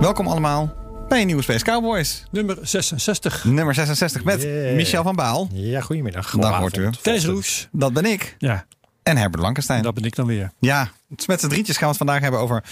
Welkom allemaal bij een nieuwe Space Cowboys. Nummer 66. Nummer 66 met Yeah. Michel van Baal. Ja, goedemiddag. Dag u. Thijs Roes. Dat ben ik. Ja, En Herbert Lankenstein. dat ben ik dan weer. Ja, met z'n drietjes gaan we het vandaag hebben over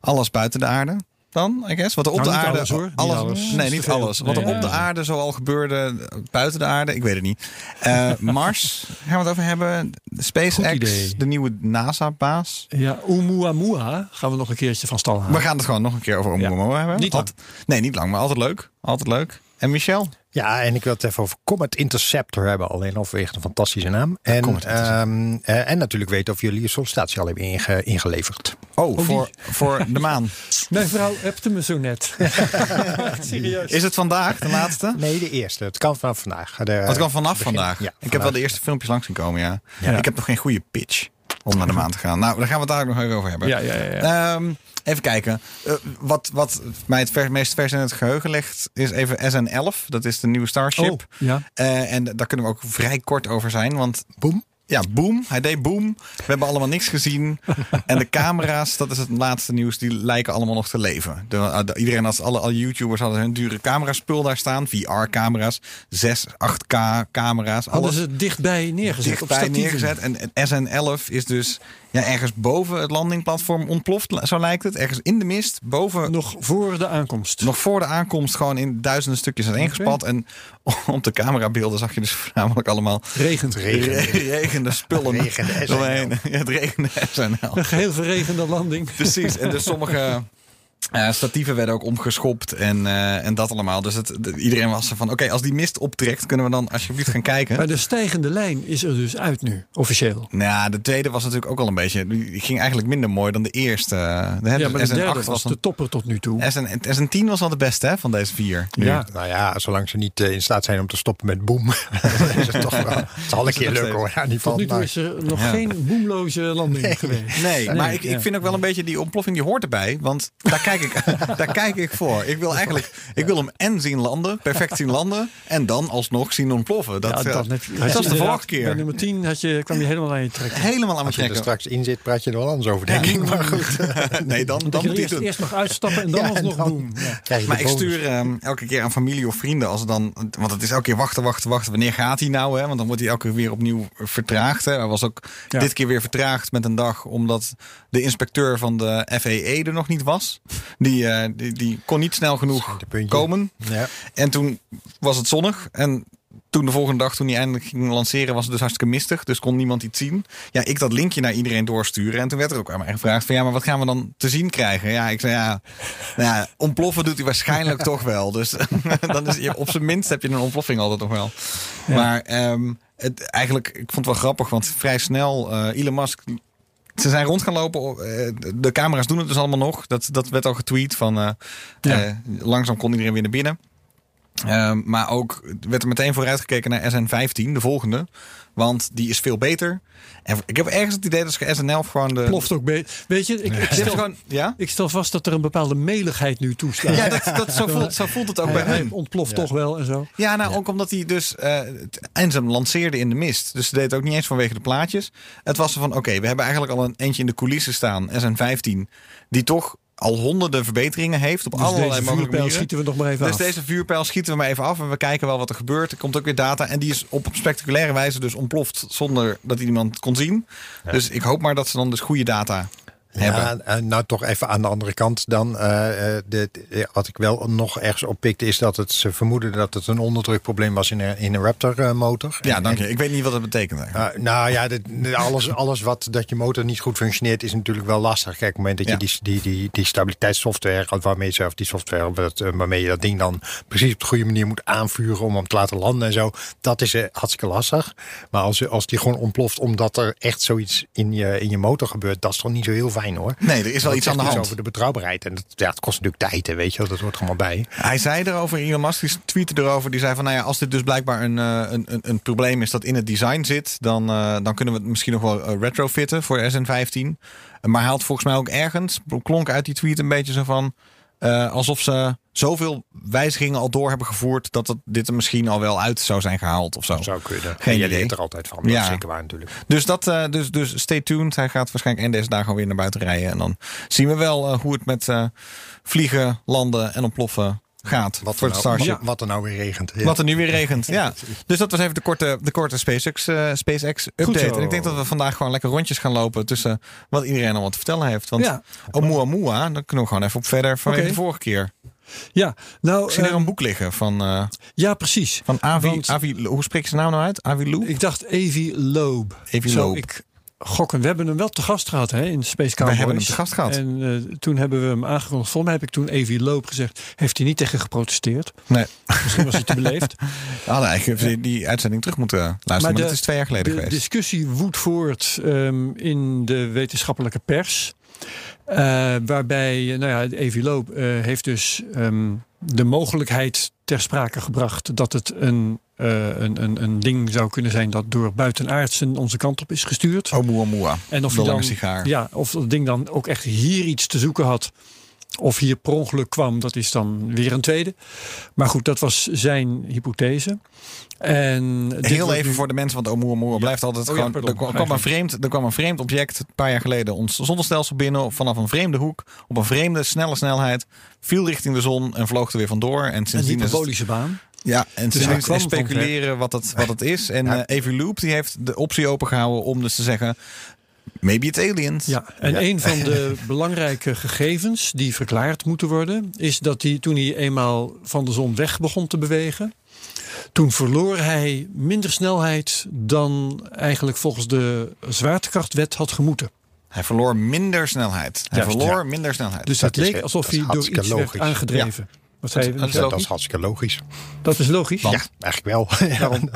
alles buiten de aarde. Dan, I guess. Wat er op Nou, de niet aarde. alles, hoor. Niet alles. Nee, niet te veel. alles. Wat er Nee. op de aarde zoal gebeurde buiten de aarde, ik weet het niet. Eh, Mars gaan we het over hebben. SpaceX, de nieuwe NASA-baas. Ja, Oumuamua gaan we nog een keertje van stal halen. We gaan het gewoon nog een keer over Oumuamua hebben. Niet. Alt- Nee, niet lang, maar altijd leuk. Altijd leuk. En Michel? Ja, en ik wil het even over Comet Interceptor hebben. Alleen overwege een fantastische naam. En, Comet Interceptor. ehm, eh, en natuurlijk weten of jullie je sollicitatie al hebben inge- ingeleverd. Oh, voor, voor de maan. Mijn vrouw appte me zo net. Serieus. Is het vandaag, de laatste? Nee, de eerste. Het kan vanaf vandaag. De, Oh, het kan vanaf begin- vandaag. Ja, ik heb wel de eerste filmpjes langs zien komen, ja. Ja. Ik heb nog geen goede pitch om naar de maan te gaan. Nou, daar gaan we het daar nog even over hebben. Ja, ja, ja. ja. Ehm, even kijken. Eh, wat, wat mij het ver- meest vers in het geheugen ligt, is even SN11. Dat is de nieuwe Starship. Oh, ja. Eh, en daar kunnen we ook vrij kort over zijn, want boom. Ja, boom. Hij deed boom. We hebben allemaal niks gezien. en de camera's, dat is het laatste nieuws, die lijken allemaal nog te leven. De, eh, de- iedereen, als alle, alle YouTubers hadden hun dure cameraspul daar staan. VR-camera's, 6, 8K-camera's. Hadden Alles ze het dichtbij neergezet dichtbij neergezet. En het SN11 is dus ja, ergens boven het landingplatform ontploft, zo lijkt het. Ergens in de mist, boven Nog voor de aankomst. nog voor de aankomst gewoon in duizenden stukjes uiteengespat. En op de camerabeelden zag je dus voornamelijk allemaal Regent. re- regende spullen. Regende SNL. doorheen. Ja, het regende SNL. Een geheel verregende landing. Precies. En dus sommige eh, statieven werden ook omgeschopt en, eh, en dat allemaal. Dus het, de- iedereen was er van, oké, als die mist optrekt, kunnen we dan alsjeblieft gaan kijken. Maar de stijgende lijn is er dus uit nu, officieel. Nou, ja, de tweede was natuurlijk ook al een beetje. Die ging eigenlijk minder mooi dan de eerste. De, Ja, maar de SN8 derde was de topper tot nu toe. SN, SN10 was al de beste hè, van deze vier. Ja. Nou ja, zolang ze niet eh, in staat zijn om te stoppen met boom. is het toch wel. Het zal een keer lukken hoor. Ja, niet Tot van, nu toe maar- is er nog Ja. geen boemloze landing geweest. Nee, maar ik, ja. ik vind ook wel een beetje die ontploffing die hoort erbij. Want daar kijk ik, daar kijk ik voor. Ik wil eigenlijk ik wil hem en zien landen, perfect zien landen. En dan alsnog zien ontploffen. Dat, Ja, eh, dat net- dat was de vorige Bij keer. nummer 10 had je, kwam je helemaal aan je trekken. Helemaal aan mijn Als je er trekken. straks in zit, praat je er wel anders over, denk ik. Maar goed. Nee, dan, Dan dan moet je eerst, doen. nog uitstappen en dan Ja, alsnog en dan- boem. Ja. krijg je Maar ik stuur ehm, elke keer aan familie of vrienden als het dan. Want het is elke keer wachten, wachten, wachten. Wanneer gaat hij nou? Hè? Want dan wordt hij elke keer weer opnieuw vertraagd. Hè? Hij was ook Ja. dit keer weer vertraagd met een dag. Omdat de inspecteur van de FEE er nog niet was. Die, eh, die, die kon niet snel genoeg komen. Ja. En toen was het zonnig. En toen de volgende dag, toen hij eindelijk ging lanceren, was het dus hartstikke mistig. Dus kon niemand iets zien. Ja, ik dat linkje naar iedereen doorsturen. En toen werd er ook aan mij gevraagd van ja, maar wat gaan we dan te zien krijgen? Ja, ik zei ja, nou ja ontploffen doet hij waarschijnlijk toch wel. Dus dan is op zijn minst heb je een ontploffing altijd nog wel. Maar ehm, het, eigenlijk, ik vond het wel grappig, want vrij snel, eh Elon Musk ze zijn rond gaan lopen. eh, De camera's doen het dus allemaal nog. Dat, dat werd al getweet van eh, Ja. eh, langzaam kon iedereen weer naar binnen. Ehm, maar ook werd er meteen vooruitgekeken naar SN15, de volgende. Want die is veel beter. En ik heb ergens het idee dat ze SN11 gewoon de... Ploft ook beter. Weet je, ik, ik, stel, gewoon, ja? ik stel vast dat er een bepaalde meligheid nu toeslaat. Ja, dat, dat, zo, voelt, zo voelt het ook bij hij, hem. ontploft toch wel en zo. Ja, nou ook omdat hij dus... eh het- en ze lanceerde in de mist. Dus ze deed het ook niet eens vanwege de plaatjes. Het was zo van, oké, we hebben eigenlijk al een eentje in de coulissen staan. SN15. Die toch al honderden verbeteringen heeft. Op Dus allerlei deze mogelijke vuurpijl manieren. schieten we nog maar even Dus af. deze vuurpijl schieten we maar even af en we kijken wel wat er gebeurt. Er komt ook weer data en die is op spectaculaire wijze dus ontploft zonder dat iemand kon zien. Dus ik hoop maar dat ze dan dus goede data hebben. Ja, eh, nou toch even aan de andere kant dan. eh, eh, de, wat ik wel nog ergens oppikte is dat het, ze vermoeden dat het een onderdrukprobleem was in een, in een Raptor motor. Ja, En- dank je. Ik weet niet wat dat betekent. Uh, nou ja, dit- alles, alles wat dat je motor niet goed functioneert is natuurlijk wel lastig. Kijk, op het moment dat je die, die, die, die stabiliteitssoftware, waarmee je, of die software wat, waarmee je dat ding dan precies op de goede manier moet aanvuren om hem te laten landen en zo, dat is hartstikke lastig. Maar als, als die gewoon ontploft omdat er echt zoiets in je, in je motor gebeurt, dat is toch niet zo heel fijn hoor. Nee, er is wel iets aan de hand. over de betrouwbaarheid. En dat, ja, het kost natuurlijk tijd, hè, weet je wel. Dat hoort allemaal bij. Hij zei erover, Elon Musk die tweette erover. Die zei van, nou ja, als dit dus blijkbaar een, eh, een, een, een probleem is dat in het design zit... dan, eh, dan kunnen we het misschien nog wel eh, retrofitten voor SN15. Maar hij had volgens mij ook ergens, klonk uit die tweet een beetje zo van... alsof ze zoveel wijzigingen al door hebben gevoerd... dat het, dit er misschien al wel uit zou zijn gehaald of zo. Zou kunnen. Geen en je idee. leert er altijd van. Dat Ja. zeker waar natuurlijk. Dus, dat, eh, dus, dus stay tuned. Hij gaat waarschijnlijk en deze dagen alweer naar buiten rijden. En dan zien we wel eh, hoe het met eh, vliegen, landen en ontploffen gaat Wat, voor er het nou, Starship. wat, wat er nou weer regent. Ja. Wat er nu weer regent. Ja. Dus dat was even de korte, de korte SpaceX, eh, SpaceX update. zo. En ik denk dat we vandaag gewoon lekker rondjes gaan lopen tussen wat iedereen al wat te vertellen heeft. Want Ja. Oumuamua, daar kunnen we gewoon even op verder vanwege Oké. de vorige keer. Ja, nou, Ik zie er ehm, een boek liggen van, eh, ja, precies. van Avi, Want- Avi. Hoe spreek je zijn naam nou uit? Avi Lou? Ik dacht Avi Loeb. Avi Loeb. Ik gokken. We hebben hem wel te gast gehad hè, in Space Cowboys. hebben hem te gast gehad. En eh, toen hebben we hem aangekondigd. Volgens mij heb ik toen Avi Loeb gezegd. Heeft hij niet tegen geprotesteerd? Nee. Misschien was hij te beleefd. We hadden eigenlijk die- uitzending terug moeten luisteren. Maar, de- dat is twee jaar geleden De geweest. discussie woedt voort ehm, in de wetenschappelijke pers. Eh, waarbij, eh, nou ja, Avi Loeb eh, heeft dus ehm, de mogelijkheid ter sprake gebracht dat het een, een, een, een ding zou kunnen zijn dat door buitenaardsen onze kant op is gestuurd. Oumuamua. En of de dan, sigaar. Ja, of dat ding dan ook echt hier iets te zoeken had. Of hier per ongeluk kwam, dat is dan weer een tweede. Maar goed, dat was zijn hypothese. En Heel even nu- voor de mensen, want Oumuamua blijft altijd Oh ja, gewoon... pardon. er, kwam een vreemd, er kwam een vreemd object een paar jaar geleden ons zonnestelsel binnen... vanaf een vreemde hoek, op een vreemde, snelle snelheid... viel richting de zon en vloog er weer vandoor. En een sindsdien is het- hyperbolische baan. Ja, en van speculeren wat het, wat het is. En Ja. Loop die heeft de optie opengehouden om dus te zeggen... Maybe it's aliens. Ja, en een van de belangrijke gegevens die verklaard moeten worden, is dat hij toen hij eenmaal van de zon weg begon te bewegen, toen verloor hij minder snelheid dan eigenlijk volgens de zwaartekrachtwet had gemoeten. Hij verloor minder snelheid. Hij Juist, verloor ja. minder snelheid. Dus Dat het leek alsof hij door iets werd logisch. aangedreven. Wat zei je? Dat is Ja, logisch. dat is hartstikke logisch. Dat is logisch. Ja, eigenlijk wel.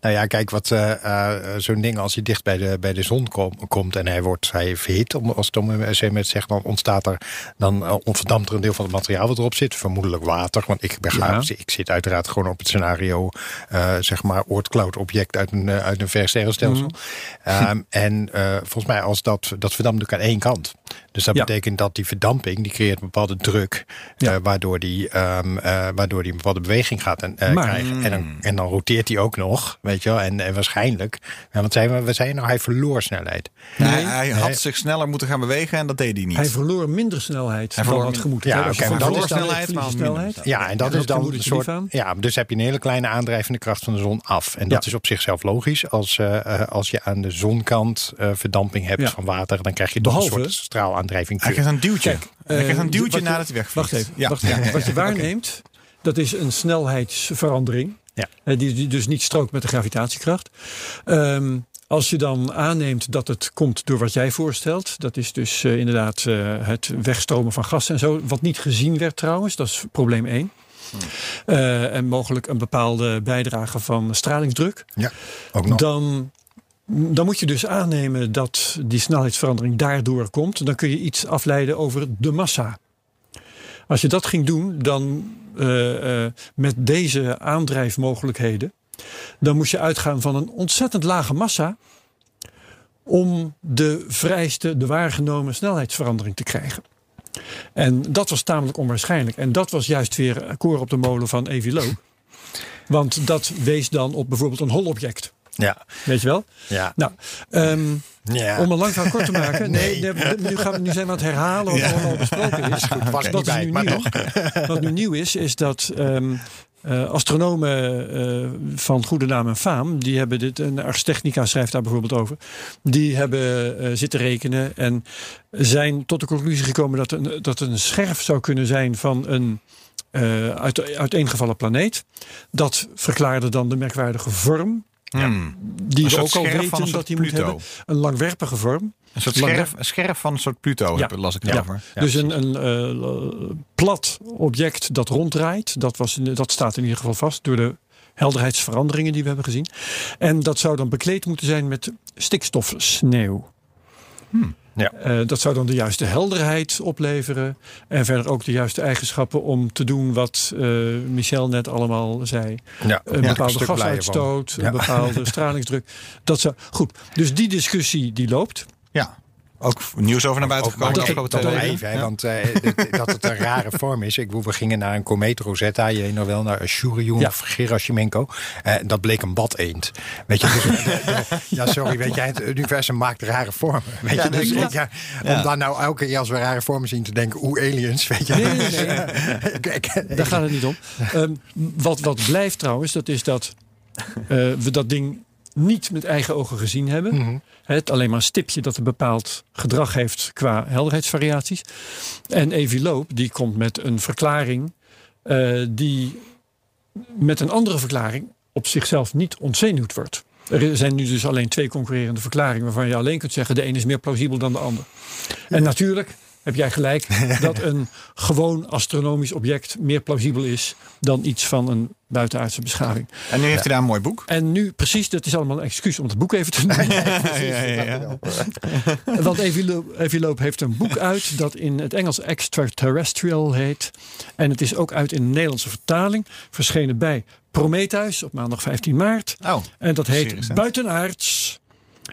Nou ja, kijk, wat eh, eh, zo'n ding als hij dicht bij de, bij de zon kom- komt en hij wordt hij verhit, om, als het om een met zegt, dan ontstaat er, dan eh, ontverdampt er een deel van het materiaal wat erop zit, vermoedelijk water. Want ik begrijp, ik zit uiteraard gewoon op het scenario, eh, zeg maar, oortcloud object uit een, eh, uit een ver sterrenstelsel. Ehm, en eh, volgens mij, als dat, dat verdampt ook aan één kant. Dus dat Ja. betekent dat die verdamping, die creëert een bepaalde druk, Ja. eh, waardoor, die, ehm, eh, waardoor die een bepaalde beweging gaat en, eh, Maar- krijgen. En dan, en dan roteert hij ook nog, weet je wel. En, en waarschijnlijk, ja, wat zijn we, we zijn nou, hij verloor snelheid. Nee, Nee. hij Nee. had zich sneller moeten gaan bewegen en dat deed hij niet. Hij verloor minder snelheid Hij dan verloor had min- gemoeten. Ja, oké, maar de verloor snelheid snelheid, maar snelheid. Ja, en dat Ja, is dan een soort. Ja, dus heb je een hele kleine aandrijvende kracht van de zon af. En dat Ja. is op zichzelf logisch. Als, als je aan de zonkant eh, verdamping hebt Ja. van water, dan krijg je toch een soort straalaandrijving. Hij krijgt een duwtje. Kijk, hij krijgt een eh, duwtje wat je- nadat hij wegvliegt. Wacht even. Ja. Wacht even. Wat je waarneemt, dat is een snelheidsverandering. Ja. Die, die dus niet strookt met de gravitatiekracht. Ehm, als je dan aanneemt dat het komt door wat jij voorstelt, dat is dus eh, inderdaad eh, het wegstromen van gas en zo, wat niet gezien werd trouwens, dat is probleem 1. Eh, en mogelijk een bepaalde bijdrage van stralingsdruk. Ja, ook nog. Dan, dan moet je dus aannemen dat die snelheidsverandering daardoor komt. Dan kun je iets afleiden over de massa. Als je dat ging doen, dan eh, eh, met deze aandrijfmogelijkheden, dan moest je uitgaan van een ontzettend lage massa om de vrijste, de waargenomen snelheidsverandering te krijgen. En dat was tamelijk onwaarschijnlijk. En dat was juist weer koor op de molen van Avi Loeb. Want dat wees dan op bijvoorbeeld een holobject. Ja, Weet je wel? ja, Nou, ehm, ja. om een lang verhaal kort te maken. Nee, nee, nu, gaan we, nu zijn we aan het herhalen wat allemaal al besproken is. was Wat bij, nu maar nieuw? toch. Wat nu nieuw is, is dat ehm, eh, astronomen eh, van goede naam en faam, die hebben dit, en Ars Technica schrijft daar bijvoorbeeld over, die hebben eh, zitten rekenen en zijn tot de conclusie gekomen dat een, dat een scherf zou kunnen zijn van een uit, uiteengevallen planeet. Dat verklaarde dan de merkwaardige vorm. Hmm. Die we soort ook al scherf van een weten dat hij moet Pluto. hebben. Een langwerpige vorm. Een soort scherf, een scherf van een soort Pluto, Ja. las ik Ja. dus een, een eh, plat object dat ronddraait. Dat, was, dat staat in ieder geval vast door de helderheidsveranderingen die we hebben gezien. En dat zou dan bekleed moeten zijn met stikstofsneeuw. Ja. Eh, dat zou dan de juiste helderheid opleveren. En verder ook de juiste eigenschappen om te doen wat eh, Michel net allemaal zei. Ja, Een ja, bepaalde gasuitstoot, een bepaalde stralingsdruk. Dat zou, goed, dus die discussie die loopt. Ja. Ook nieuws over naar buiten gekomen. dat afgelopen twee weken. even, want eh, dit- dat het een rare vorm is. Ik bedoel, we gingen naar een komeet Rosetta, je weet nog wel, naar Shuriyun Ja. of Gerasimenko. Eh, dat bleek een bad eend. Weet je, dus, de- de- ja, sorry, weet jij, het universum maakt rare vormen. Weet je, Ja, dus ik, ja, om dan nou elke keer als we rare vormen zien te denken, oeh, aliens, weet je. Nee, nee, nee. Daar gaat het niet om. Ehm, wat, wat blijft trouwens, dat is dat eh, we dat ding niet met eigen ogen gezien hebben. Mhm. Het alleen maar een stipje dat een bepaald gedrag heeft qua helderheidsvariaties. En Evi Loop die komt met een verklaring eh, die met een andere verklaring op zichzelf niet ontzenuwd wordt. Er zijn nu dus alleen twee concurrerende verklaringen waarvan je alleen kunt zeggen de een is meer plausibel dan de ander. En natuurlijk heb jij gelijk dat een gewoon astronomisch object meer plausibel is dan iets van een buitenaardse beschaving. En nu heeft hij daar een mooi boek. En nu precies, dat is allemaal een excuus om het boek even te noemen. ja, ja, ja. Want Evie Loop, Evie Loop heeft een boek uit dat in het Engels Extraterrestrial heet. En het is ook uit in de Nederlandse vertaling. Verschenen bij Prometheus op maandag 15 maart. Oh, En dat heet. Buitenaards.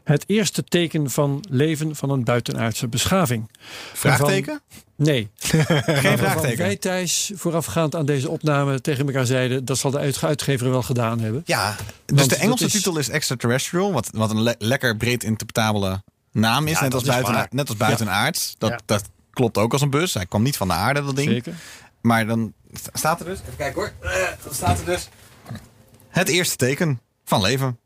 Het eerste teken van leven van een buitenaardse beschaving. vraagteken? Nee. Geen vraagteken. wij Thijs voorafgaand aan deze opname tegen elkaar zeiden... dat zal de uit- uitgever wel gedaan hebben. Ja, dus Want de Engelse dat is- titel is Extraterrestrial, wat, wat een le- lekker breed interpretabele naam is. Ja, net, dat als is buiten, net als buitenaards. Dat, Ja. dat klopt ook als een bus. Hij kwam niet van de aarde, dat ding. Zeker. Maar dan sta- staat er dus, even kijken hoor. Eh, dan staat er dus het eerste teken van leven.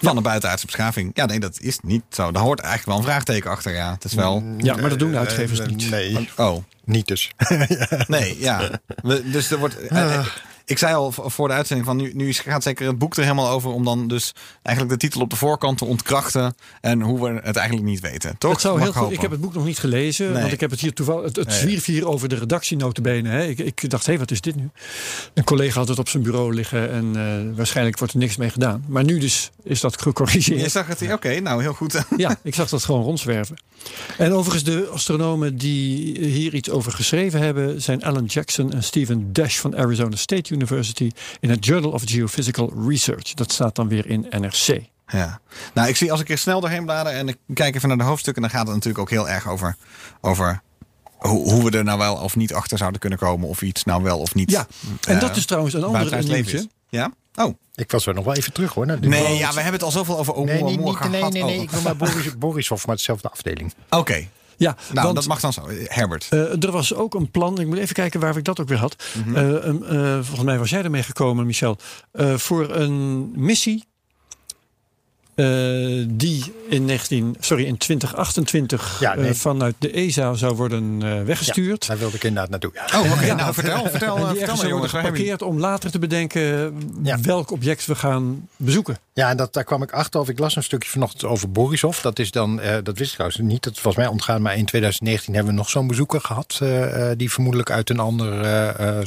Van een buitenaardse beschaving. Ja, nee, dat is niet zo. Daar hoort eigenlijk wel een vraagteken achter, ja. Het is wel... Ja, maar dat doen de uitgevers Eh, niet. Nee, Oh, niet dus. nee, ja. We, dus er wordt... eh, eh, ik zei al voor de uitzending van nu, nu gaat zeker het boek er helemaal over om dan dus eigenlijk de titel op de voorkant te ontkrachten en hoe we het eigenlijk niet weten. Toch? Het zou heel goed. Ik heb het boek nog niet gelezen, Nee. want ik heb het hier toevallig. Het, het Nee. zwierf hier over de redactie notabene. Hè. Ik, ik dacht, hé, wat is dit nu? Een collega had het op zijn bureau liggen en eh, waarschijnlijk wordt er niks mee gedaan. Maar nu dus is dat Je gecorrigeerd. zag het hier, oké, nou heel goed. Ja, ik zag dat gewoon rondzwerven. En overigens, de astronomen die hier iets over geschreven hebben, zijn Alan Jackson en Stephen Dash van Arizona State University in het Journal of Geophysical Research. Dat staat dan weer in NRC. Ja. Nou, ik zie als ik er snel doorheen blader en ik kijk even naar de hoofdstukken, dan gaat het natuurlijk ook heel erg over, over hoe, hoe we er nou wel of niet achter zouden kunnen komen of iets nou wel of niet. Ja, en eh, dat is trouwens een andere buitenaards leven nieuwtje. Ja? Oh. Ik was er nog wel even terug hoor. Nee, ja, we hebben het al zoveel over Nee, niet, Oumuamua niet, nee, gehad. nee, nee, Oh. ik wil maar Boris, Borisov, maar dezelfde afdeling. Oké, Ja, nou want dat mag dan zo. Herbert. eh, er was ook een plan, ik moet even kijken waar ik dat ook weer had. Mhm. Eh, eh, volgens mij was jij ermee gekomen, Michel. Eh, voor een missie eh, die in, 19, sorry, in 2028 Ja, nee. eh, vanuit de ESA zou worden eh, weggestuurd. Daar wilde ik inderdaad naartoe. Ja. Oh, oké. Ja. nou, vertel, vertel, en die vertel worden geparkeerd om later te bedenken Ja. welk object we gaan bezoeken. Ja, en dat, daar kwam ik achter. Of ik las een stukje vanochtend over Borisov. Dat is dan, eh, dat wist ik trouwens niet. Dat was mij ontgaan. Maar in 2019 hebben we nog zo'n bezoeker gehad. eh, eh, die vermoedelijk uit een ander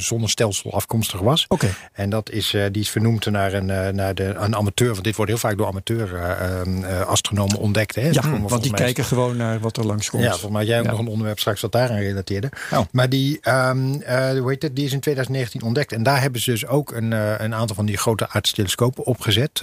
zonnestelsel afkomstig was. Oké. En dat is, eh, die is vernoemd naar een, eh, naar de, een amateur. Want dit wordt heel vaak door amateur eh, eh, astronomen ontdekt. Hè. Ja, want die kijken gewoon naar wat er langskomt. Ja, volgens mij jij ook Ja. nog een onderwerp straks wat daaraan relateerde. Oh. Maar die, ehm, eh, hoe heet het, die is in 2019 ontdekt. En daar hebben ze dus ook een, een aantal van die grote aardstellescopen opgezet.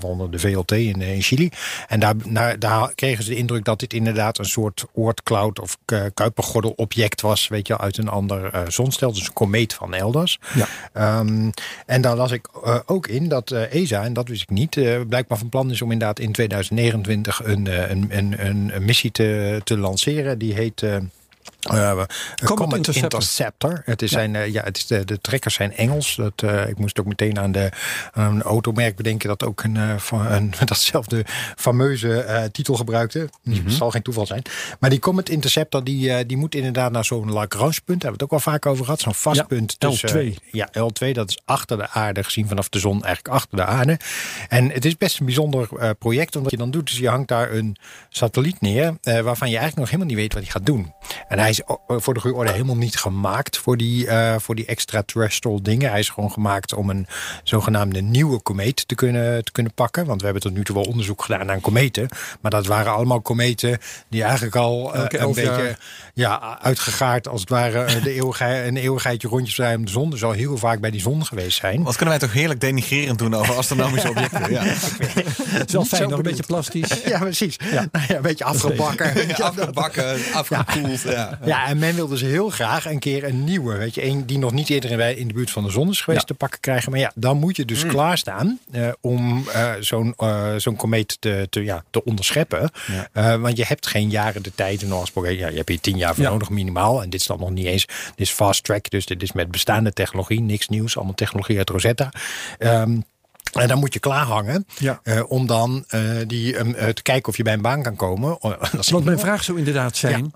waaronder de VLT in, in Chili. En daar, daar, daar kregen ze de indruk dat dit inderdaad een soort oortcloud of kuipergordel object was. Weet je, uit een ander zonstelsel. Dus een komeet van Elders. Ja. Um, en daar las ik ook in dat ESA, en dat wist ik niet, blijkbaar van plan is om inderdaad in 2029 een, uh, een, een, een, een missie te, te lanceren. Die heet. Uh, Comet, Comet Interceptor. Interceptor. Het, is ja. zijn, uh, ja, het is de, de trekkers zijn Engels. Dat, uh, ik moest ook meteen aan, de, aan een automerk bedenken dat ook een, uh, een, datzelfde fameuze titel gebruikte. Mm -hmm. zal geen toeval zijn. Maar die Comet Interceptor die, die moet inderdaad naar zo'n Lagrange punt. Daar hebben we het ook wel vaak over gehad. Zo'n vast ja, punt tussen. L2. Ja, L2. Dat is achter de aarde gezien vanaf de zon. Eigenlijk achter de aarde. En het is best een bijzonder project. Omdat je dan doet. Dus je hangt daar een satelliet neer. Waarvan je eigenlijk nog helemaal niet weet wat hij gaat doen. En hij hij is o- voor de goede orde helemaal niet gemaakt voor die, eh, voor die extraterrestrial dingen. Hij is gewoon gemaakt om een zogenaamde nieuwe komeet te kunnen, te kunnen pakken. Want we hebben tot nu toe wel onderzoek gedaan naar kometen. Maar dat waren allemaal kometen die eigenlijk al eh, een beetje jaar. ja, uitgegaard als het ware eh, de eeuwigheid, een eeuwigheidje rondjes draaien om de zon. Dus al heel vaak bij die zon geweest zijn. Wat kunnen wij toch heerlijk denigrerend doen over astronomische objecten. Ja. Het is wel fijn, nog een beetje plastisch. Ja, precies. Nou ja, een beetje afgebakken. Afgebakken, afgekoeld. Ja. Ja, en men wil dus heel graag een keer een nieuwe, weet je, een die nog niet eerder in, de buurt van de zon is geweest, Ja. te pakken krijgen. Maar ja, dan moet je dus klaarstaan eh, om eh, zo'n eh, zo'n komeet te, te, ja, te onderscheppen. Ja. Want je hebt geen jaren de tijd. En normaal gesproken, ja, je hebt hier tien jaar voor nodig minimaal. En dit is dan nog niet eens. Dit is fast track, dus dit is met bestaande technologie, niks nieuws, allemaal technologie uit Rosetta. Ehm, en dan moet je klaarhangen Ja. eh, om dan eh, die, ehm, eh, te kijken of je bij een baan kan komen. Dat is Want mijn vraag zou inderdaad zijn: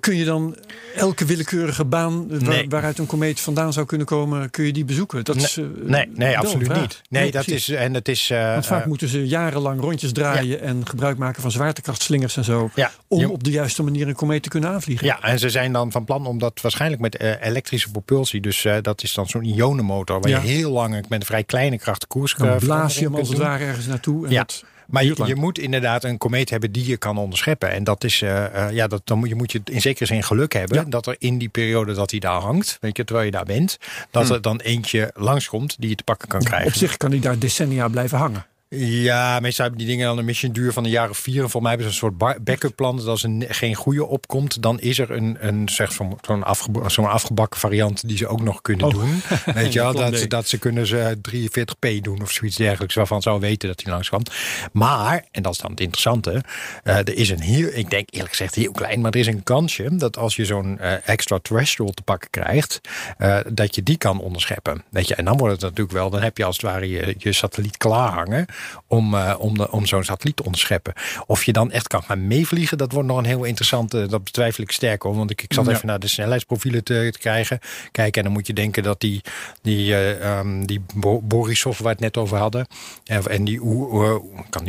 kun je dan elke willekeurige baan waar- Nee. waaruit een komeet vandaan zou kunnen komen, kun je die bezoeken? Dat is, eh, Nee, nee absoluut niet. Nee, dat precies. is en het is. Want vaak moeten ze jarenlang rondjes draaien en gebruik maken van zwaartekrachtslingers en zo. Om op de juiste manier een komeet te kunnen aanvliegen. ja, en ze zijn dan van plan om dat waarschijnlijk met elektrische propulsie. Dus dat is dan zo'n ionenmotor waar je heel lang met een vrij kleine kracht koers Dan eh, blaas je hem als het ware ergens naartoe. En Ja. dat Maar je, je moet inderdaad een komeet hebben die je kan onderscheppen. En dat is, eh, eh, ja, dat, dan moet je, moet je in zekere zin geluk hebben Ja. dat er in die periode dat hij daar hangt, weet je, terwijl je daar bent, dat er dan eentje langskomt die je te pakken kan krijgen. Op zich kan hij daar decennia blijven hangen. Ja, meestal hebben die dingen dan een mission duur van een jaar of vier. En volgens mij hebben ze een soort backup plan. Dat als er geen goede opkomt, dan is er een, een zeg, zo'n zo'n afgeba- zo'n afgebakken variant die ze ook nog kunnen Oh. doen. Weet je wel, dat, ze- dat ze kunnen ze 43p doen of zoiets dergelijks. Waarvan ze al weten dat hij langskomt. Maar, en dat is dan het interessante. eh, er is een heel, ik denk eerlijk gezegd heel klein, maar er is een kansje dat als je zo'n eh, extraterrestrial te pakken krijgt, eh, dat je die kan onderscheppen. Weet je, en dan wordt het natuurlijk wel, dan heb je als het ware je, je satelliet klaarhangen om, eh, om, de, om zo'n satelliet te onderscheppen. Of je dan echt kan gaan meevliegen, dat wordt nog een heel interessante, dat betwijfel ik sterk hoor. Want ik, ik zat Ja. even naar de snelheidsprofielen te, te krijgen. Kijken, en dan moet je denken dat die, die, eh, ehm, die Bo- Borisov waar we het net over hadden, en, en die eh, kan.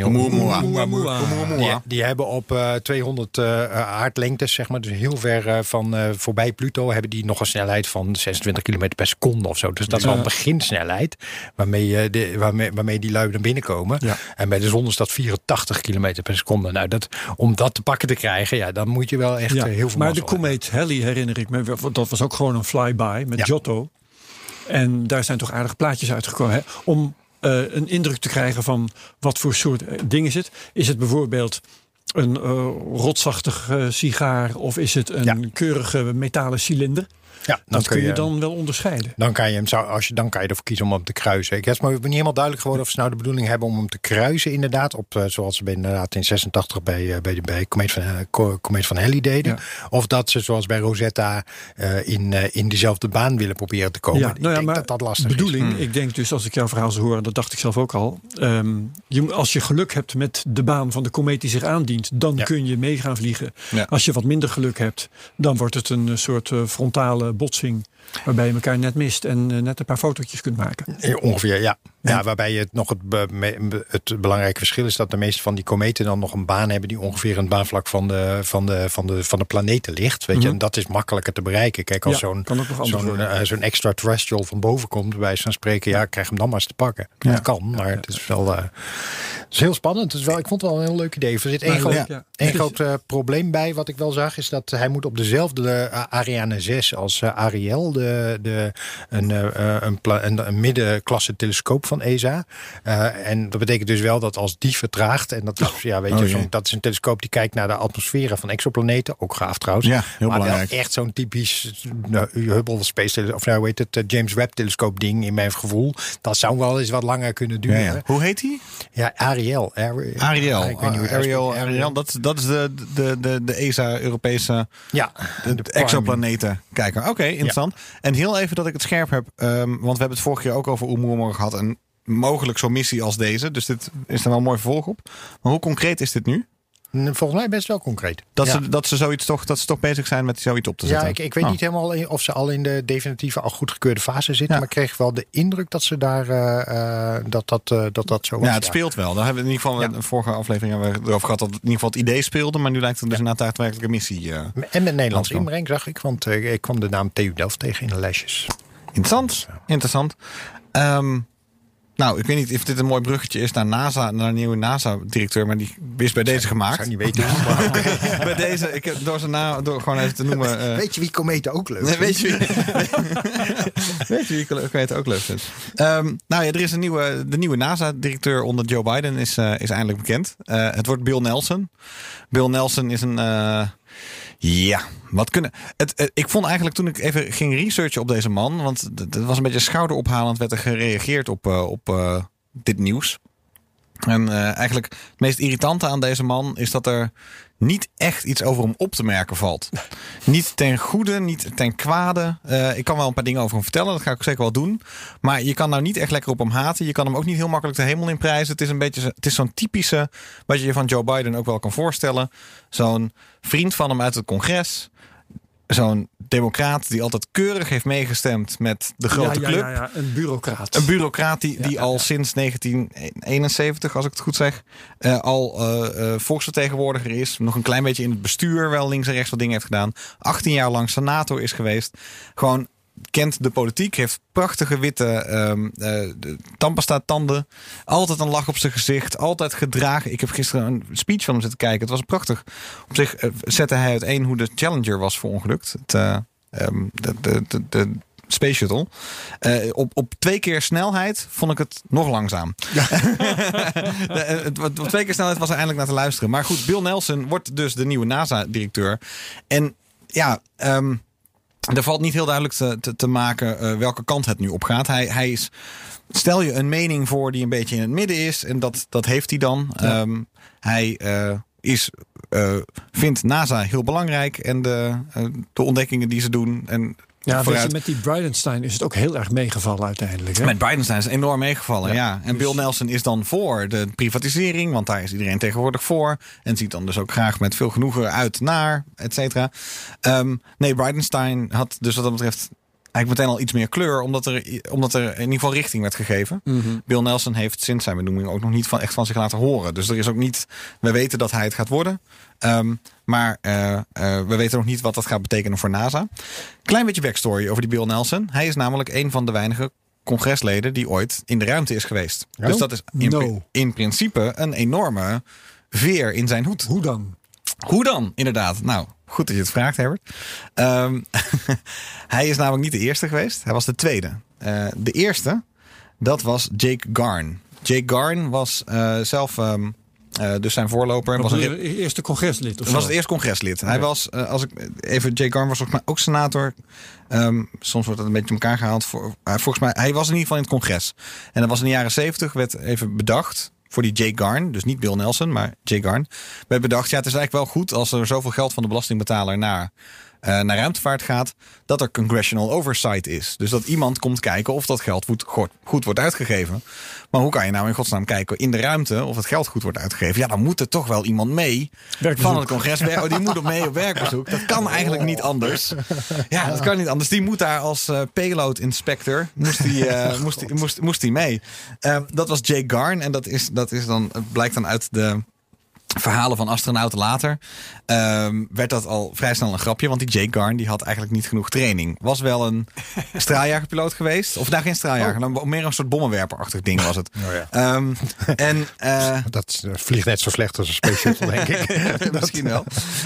Die, die hebben op eh, 200 eh, aardlengtes, zeg maar, dus heel ver eh, van eh, voorbij Pluto, hebben die nog een snelheid van 26 km per seconde of zo. Dus dat is wel een beginsnelheid waarmee, de, waarmee, waarmee die lui naar binnen komen. Ja. En bij de zon is dat 84 km per seconde. Nou, dat, om dat te pakken te krijgen, ja, dan moet je wel echt Ja, eh, heel veel maar de komeet Halley herinner ik me, dat was ook gewoon een flyby met Ja. Giotto. En daar zijn toch aardige plaatjes uitgekomen. Hè? Om eh, een indruk te krijgen van wat voor soort eh, ding is het. Is het bijvoorbeeld een eh, rotsachtig sigaar of is het een keurige metalen cilinder? Ja, Dat kun je dan wel onderscheiden. Dan kan je hem zou, als je, dan kan je ervoor kiezen om hem te kruisen. Ik heb me niet helemaal duidelijk geworden of ze nou de bedoeling hebben om hem te kruisen, inderdaad. Op, eh, zoals ze bij, inderdaad in 86 bij, eh, bij, de, bij Comet van, eh, Co- Comet van Halley deden. Of dat ze zoals bij Rosetta eh, in, eh, in dezelfde baan willen proberen te komen. ik denk dat dat lastig is. bedoeling, ik denk dus als ik jouw verhaal zou horen, dat dacht ik zelf ook al. ehm, je, als je geluk hebt met de baan van de komeet die zich aandient, dan Ja. kun je mee gaan vliegen. Ja. Als je wat minder geluk hebt, dan wordt het een eh, soort eh, frontale botsing. Waarbij je elkaar net mist en eh, net een paar fotootjes kunt maken. Ongeveer, ja. ja. Waarbij het nog het, be- me- het belangrijke verschil is dat de meeste van die kometen dan nog een baan hebben die ongeveer een baanvlak van de, van de, van de, van de planeten ligt. Weet je, en dat is makkelijker te bereiken. Kijk, als Mhm. Ja, zo'n zo'n worden. eh, zo'n extraterrestrial van boven komt, bij van spreken, ja, krijg hem dan maar eens te pakken. Dat kan, maar het is wel eh, het is heel spannend. Het is wel, ik vond het wel een heel leuk idee. Er zit één groot, één Het groot probleem bij, wat ik wel zag, is dat hij moet op dezelfde Ariane 6 als Ariel, de, de, een, eh, een, pla- een, een middenklasse telescoop van ESA. Eh, en dat betekent dus wel dat als die vertraagt, en dat is, ja, weet je, Oh, jee. dat is een telescoop die kijkt naar de atmosferen van exoplaneten, ook gaaf trouwens. Ja, heel maar belangrijk. wel echt zo'n typisch nou, Hubble Space, Tele- of nou, hoe heet het, eh, James Webb telescoop ding in mijn gevoel. Dat zou wel eens wat langer kunnen duren. ja. Hoe heet die? Ja, Ariel. Ari- Ariel. Ja, ik weet niet hoe het Ariel. Ariel dat, dat is de, de, de, de ESA-Europese Ja, de exoplaneten kijken. Oké, interessant. En heel even dat ik het scherp heb. ehm, want we hebben het vorige keer ook over Oumuamua gehad. En mogelijk zo'n missie als deze. Dus dit is er wel een mooi vervolg op. Maar hoe concreet is dit nu? Volgens mij best wel concreet. Dat, ja. ze, dat, ze zoiets toch, dat ze toch bezig zijn met zoiets op te Ja, zetten. ik, ik weet Oh. niet helemaal of ze al in de definitieve, al goedgekeurde fase zitten. Ja. Maar ik kreeg wel de indruk dat ze daar, eh, eh, dat, dat, eh, dat dat zo was. Ja, het speelt wel. Daar hebben we in ieder geval Ja. in de vorige aflevering hebben we erover gehad dat het in ieder geval het idee speelde. Maar nu lijkt het dus een missie. eh. En met Nederlands inbreng zag ik, want ik kwam de naam TU Delft tegen in de lijstjes. Interessant. Interessant. Ehm, nou, ik weet niet of dit een mooi bruggetje is naar NASA, naar een nieuwe NASA-directeur, maar die is bij deze Ik gemaakt. zou niet weten maar bij deze, ik heb door zijn naam, door gewoon even te noemen. eh, Weet je wie kometen ook leuk Nee, weet vindt? je wie, weet je wie ik het ook leuk vind? Ehm, nou ja, er is een nieuwe, de nieuwe NASA-directeur onder Joe Biden is, eh, is eindelijk bekend. Eh, het wordt Bill Nelson. Bill Nelson is een... eh, ja, wat kunnen. Het, het- ik vond eigenlijk toen ik even ging researchen op deze man, want het was een beetje schouderophalend, werd er gereageerd op, eh, op eh, dit nieuws. En eh, eigenlijk het meest irritante aan deze man is dat er niet echt iets over hem op te merken valt. niet ten goede, niet ten kwade. Eh, ik kan wel een paar dingen over hem vertellen, dat ga ik zeker wel doen. Maar je kan nou niet echt lekker op hem haten. Je kan hem ook niet heel makkelijk de hemel in prijzen. Het is een beetje, het is zo'n typische, wat je je van Joe Biden ook wel kan voorstellen. Zo'n vriend van hem uit het congres. Zo'n democraat die altijd keurig heeft meegestemd met de grote ja, club. Ja, ja, een bureaucraat. Een bureaucraat die, die al sinds 1971, als ik het goed zeg, eh, al eh, eh, volksvertegenwoordiger is. Nog een klein beetje in het bestuur, wel links en rechts wat dingen heeft gedaan. 18 jaar lang senator is geweest. Gewoon kent de politiek, heeft prachtige witte ehm eh, tandpasta tanden. Altijd een lach op zijn gezicht, altijd gedragen. Ik heb gisteren een speech van hem zitten kijken. Het was prachtig. Op zich eh, zette hij uiteen hoe de Challenger was verongelukt. Het, ehm, de, de, de, de Space Shuttle. Op, op twee keer snelheid vond ik het nog langzaam. Het- Op twee keer snelheid was er eindelijk naar te luisteren. Maar goed, Bill Nelson wordt dus de nieuwe NASA-directeur. En ja, ehm, er valt niet heel duidelijk te, te, te maken eh, welke kant het nu op gaat. Hij, hij is, stel je een mening voor die een beetje in het midden is. En dat, dat heeft hij dan. Ehm, hij eh, is, eh, vindt NASA heel belangrijk. En de, de ontdekkingen die ze doen. En Ja, vooruit. met die Bridenstine is het ook heel erg meegevallen uiteindelijk. Hè? Met Biden is enorm meegevallen, ja. Ja, En dus- Bill Nelson is dan voor de privatisering, want daar is iedereen tegenwoordig voor. En ziet dan dus ook graag met veel genoegen uit naar, et cetera. Ehm, nee, Bridenstine had dus wat dat betreft eigenlijk meteen al iets meer kleur, omdat er, omdat er in ieder geval richting werd gegeven. Bill Nelson heeft sinds zijn benoeming ook nog niet van, echt van zich laten horen. Dus er is ook niet, we weten dat hij het gaat worden. Ehm, maar eh, eh, we weten nog niet wat dat gaat betekenen voor NASA. Klein beetje backstory over die Bill Nelson. Hij is namelijk een van de weinige congresleden die ooit in de ruimte is geweest. Oh? Dus dat is in, No. in principe een enorme veer in zijn hoed. Hoe dan? Hoe dan? Inderdaad. Nou, goed dat je het vraagt, Herbert. Ehm, hij is namelijk niet de eerste geweest. Hij was de tweede. Eh, de eerste, dat was Jake Garn. Jake Garn was eh, zelf ehm, eh, dus zijn voorloper. Was Was een, eerste congreslid? Of was het eerste congreslid. Hij was, als ik even, Jake Garn was volgens mij ook senator. Ehm, soms wordt het een beetje in elkaar gehaald. Voor, volgens mij, hij was in ieder geval in het congres. En dat was in de jaren zeventig, werd even bedacht voor die Jake Garn, dus niet Bill Nelson, maar Jake Garn, werd bedacht, ja, het is eigenlijk wel goed als er zoveel geld van de belastingbetaler naar, eh, naar ruimtevaart gaat, dat er congressional oversight is. Dus dat iemand komt kijken of dat geld goed, goed, wordt uitgegeven. Maar hoe kan je nou in godsnaam kijken in de ruimte of het geld goed wordt uitgegeven? Ja, dan moet er toch wel iemand mee Werkbezoek. van het congres. Oh, die moet op mee op werkbezoek. Dat kan eigenlijk niet anders. Ja, dat kan niet anders. Die moet daar als eh, payload inspector moest die, eh, moest die, moest, moest die mee. Dat was Jake Garn en dat is, dat is dan blijkt dan uit de verhalen van astronauten later, ehm, werd dat al vrij snel een grapje. Want die Jake Garn die had eigenlijk niet genoeg training. Was wel een straaljagerpiloot geweest. Of daar geen straaljager, dan meer een soort bommenwerperachtig ding was het. Oh ja. Ehm, en eh, Dat eh, vliegt net zo slecht als een Space Shuttle, denk ik. Misschien wel.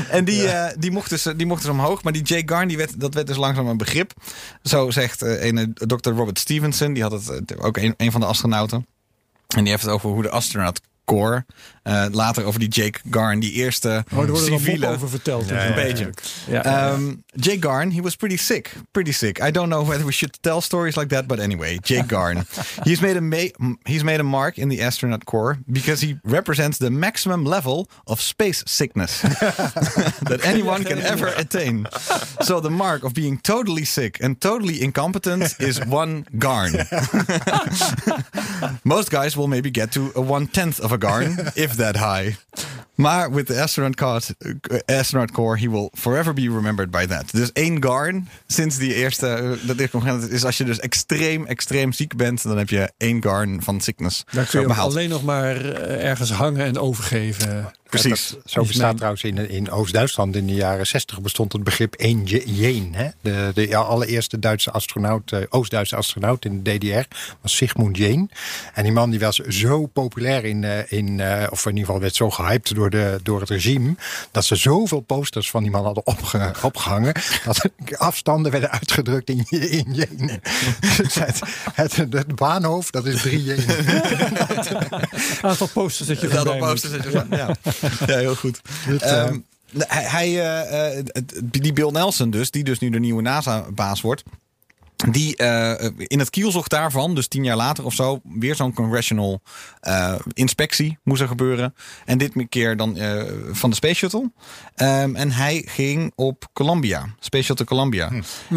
En die, eh, die, mocht dus, die mocht dus omhoog. Maar die Jake Garn, die werd, dat werd dus langzaam een begrip. Zo zegt eh ene Dr. Robert Stevenson. Die had het ook een, een van de astronauten. En die heeft het over hoe de astronaut Corps. Eh, later over die Jake Garn, die eerste Oh, er civiele. over verteld. Ja. Een beetje. Ja, ja. Um, Jake Garn, he was pretty sick. Pretty sick. I don't know whether we should tell stories like that, but anyway, Jake Garn. he's made a ma- he's made a mark in the astronaut corps because he represents the maximum level of space sickness that anyone can ever attain. So the mark of being totally sick and totally incompetent is one Garn. Most guys will maybe get to a one tenth of a Garn, if that high. Maar with the astronaut core, astronaut core, he will forever be remembered by that. Dus één Garn sinds die eerste, eh, dat is als je dus extreem, extreem ziek bent, dan heb je één Garn van sickness Dan kun je alleen nog maar eh, ergens hangen en overgeven. Precies. Dat- zo Is bestaat mijn- trouwens in, in Oost-Duitsland in de jaren 60 bestond het begrip 1 Jeen. Hè? De, de allereerste Duitse astronaut, eh, Oost-Duitse astronaut in de DDR was Sigmund Jeen. En die man die was zo populair in, eh, in eh, of in ieder geval werd zo gehyped door, de, door het regime, dat ze zoveel posters van die man hadden opge- opgehangen, dat afstanden werden uitgedrukt in, in Jeen. Dus het, het, het baanhoofd, dat is 3 Jeen. Aantal posters dat je Dat voorbij op moet. posters dat je ja. ja, heel goed. eh, Ehm, hij, hij, eh, eh, die Bill Nelson dus, die dus nu de nieuwe NASA-baas wordt. Die eh, in het kielzog daarvan, dus tien jaar later of zo, weer zo'n congressional eh, inspectie moest er gebeuren. En dit keer dan eh, van de Space Shuttle. Ehm, en hij ging op Columbia, Space Shuttle Columbia.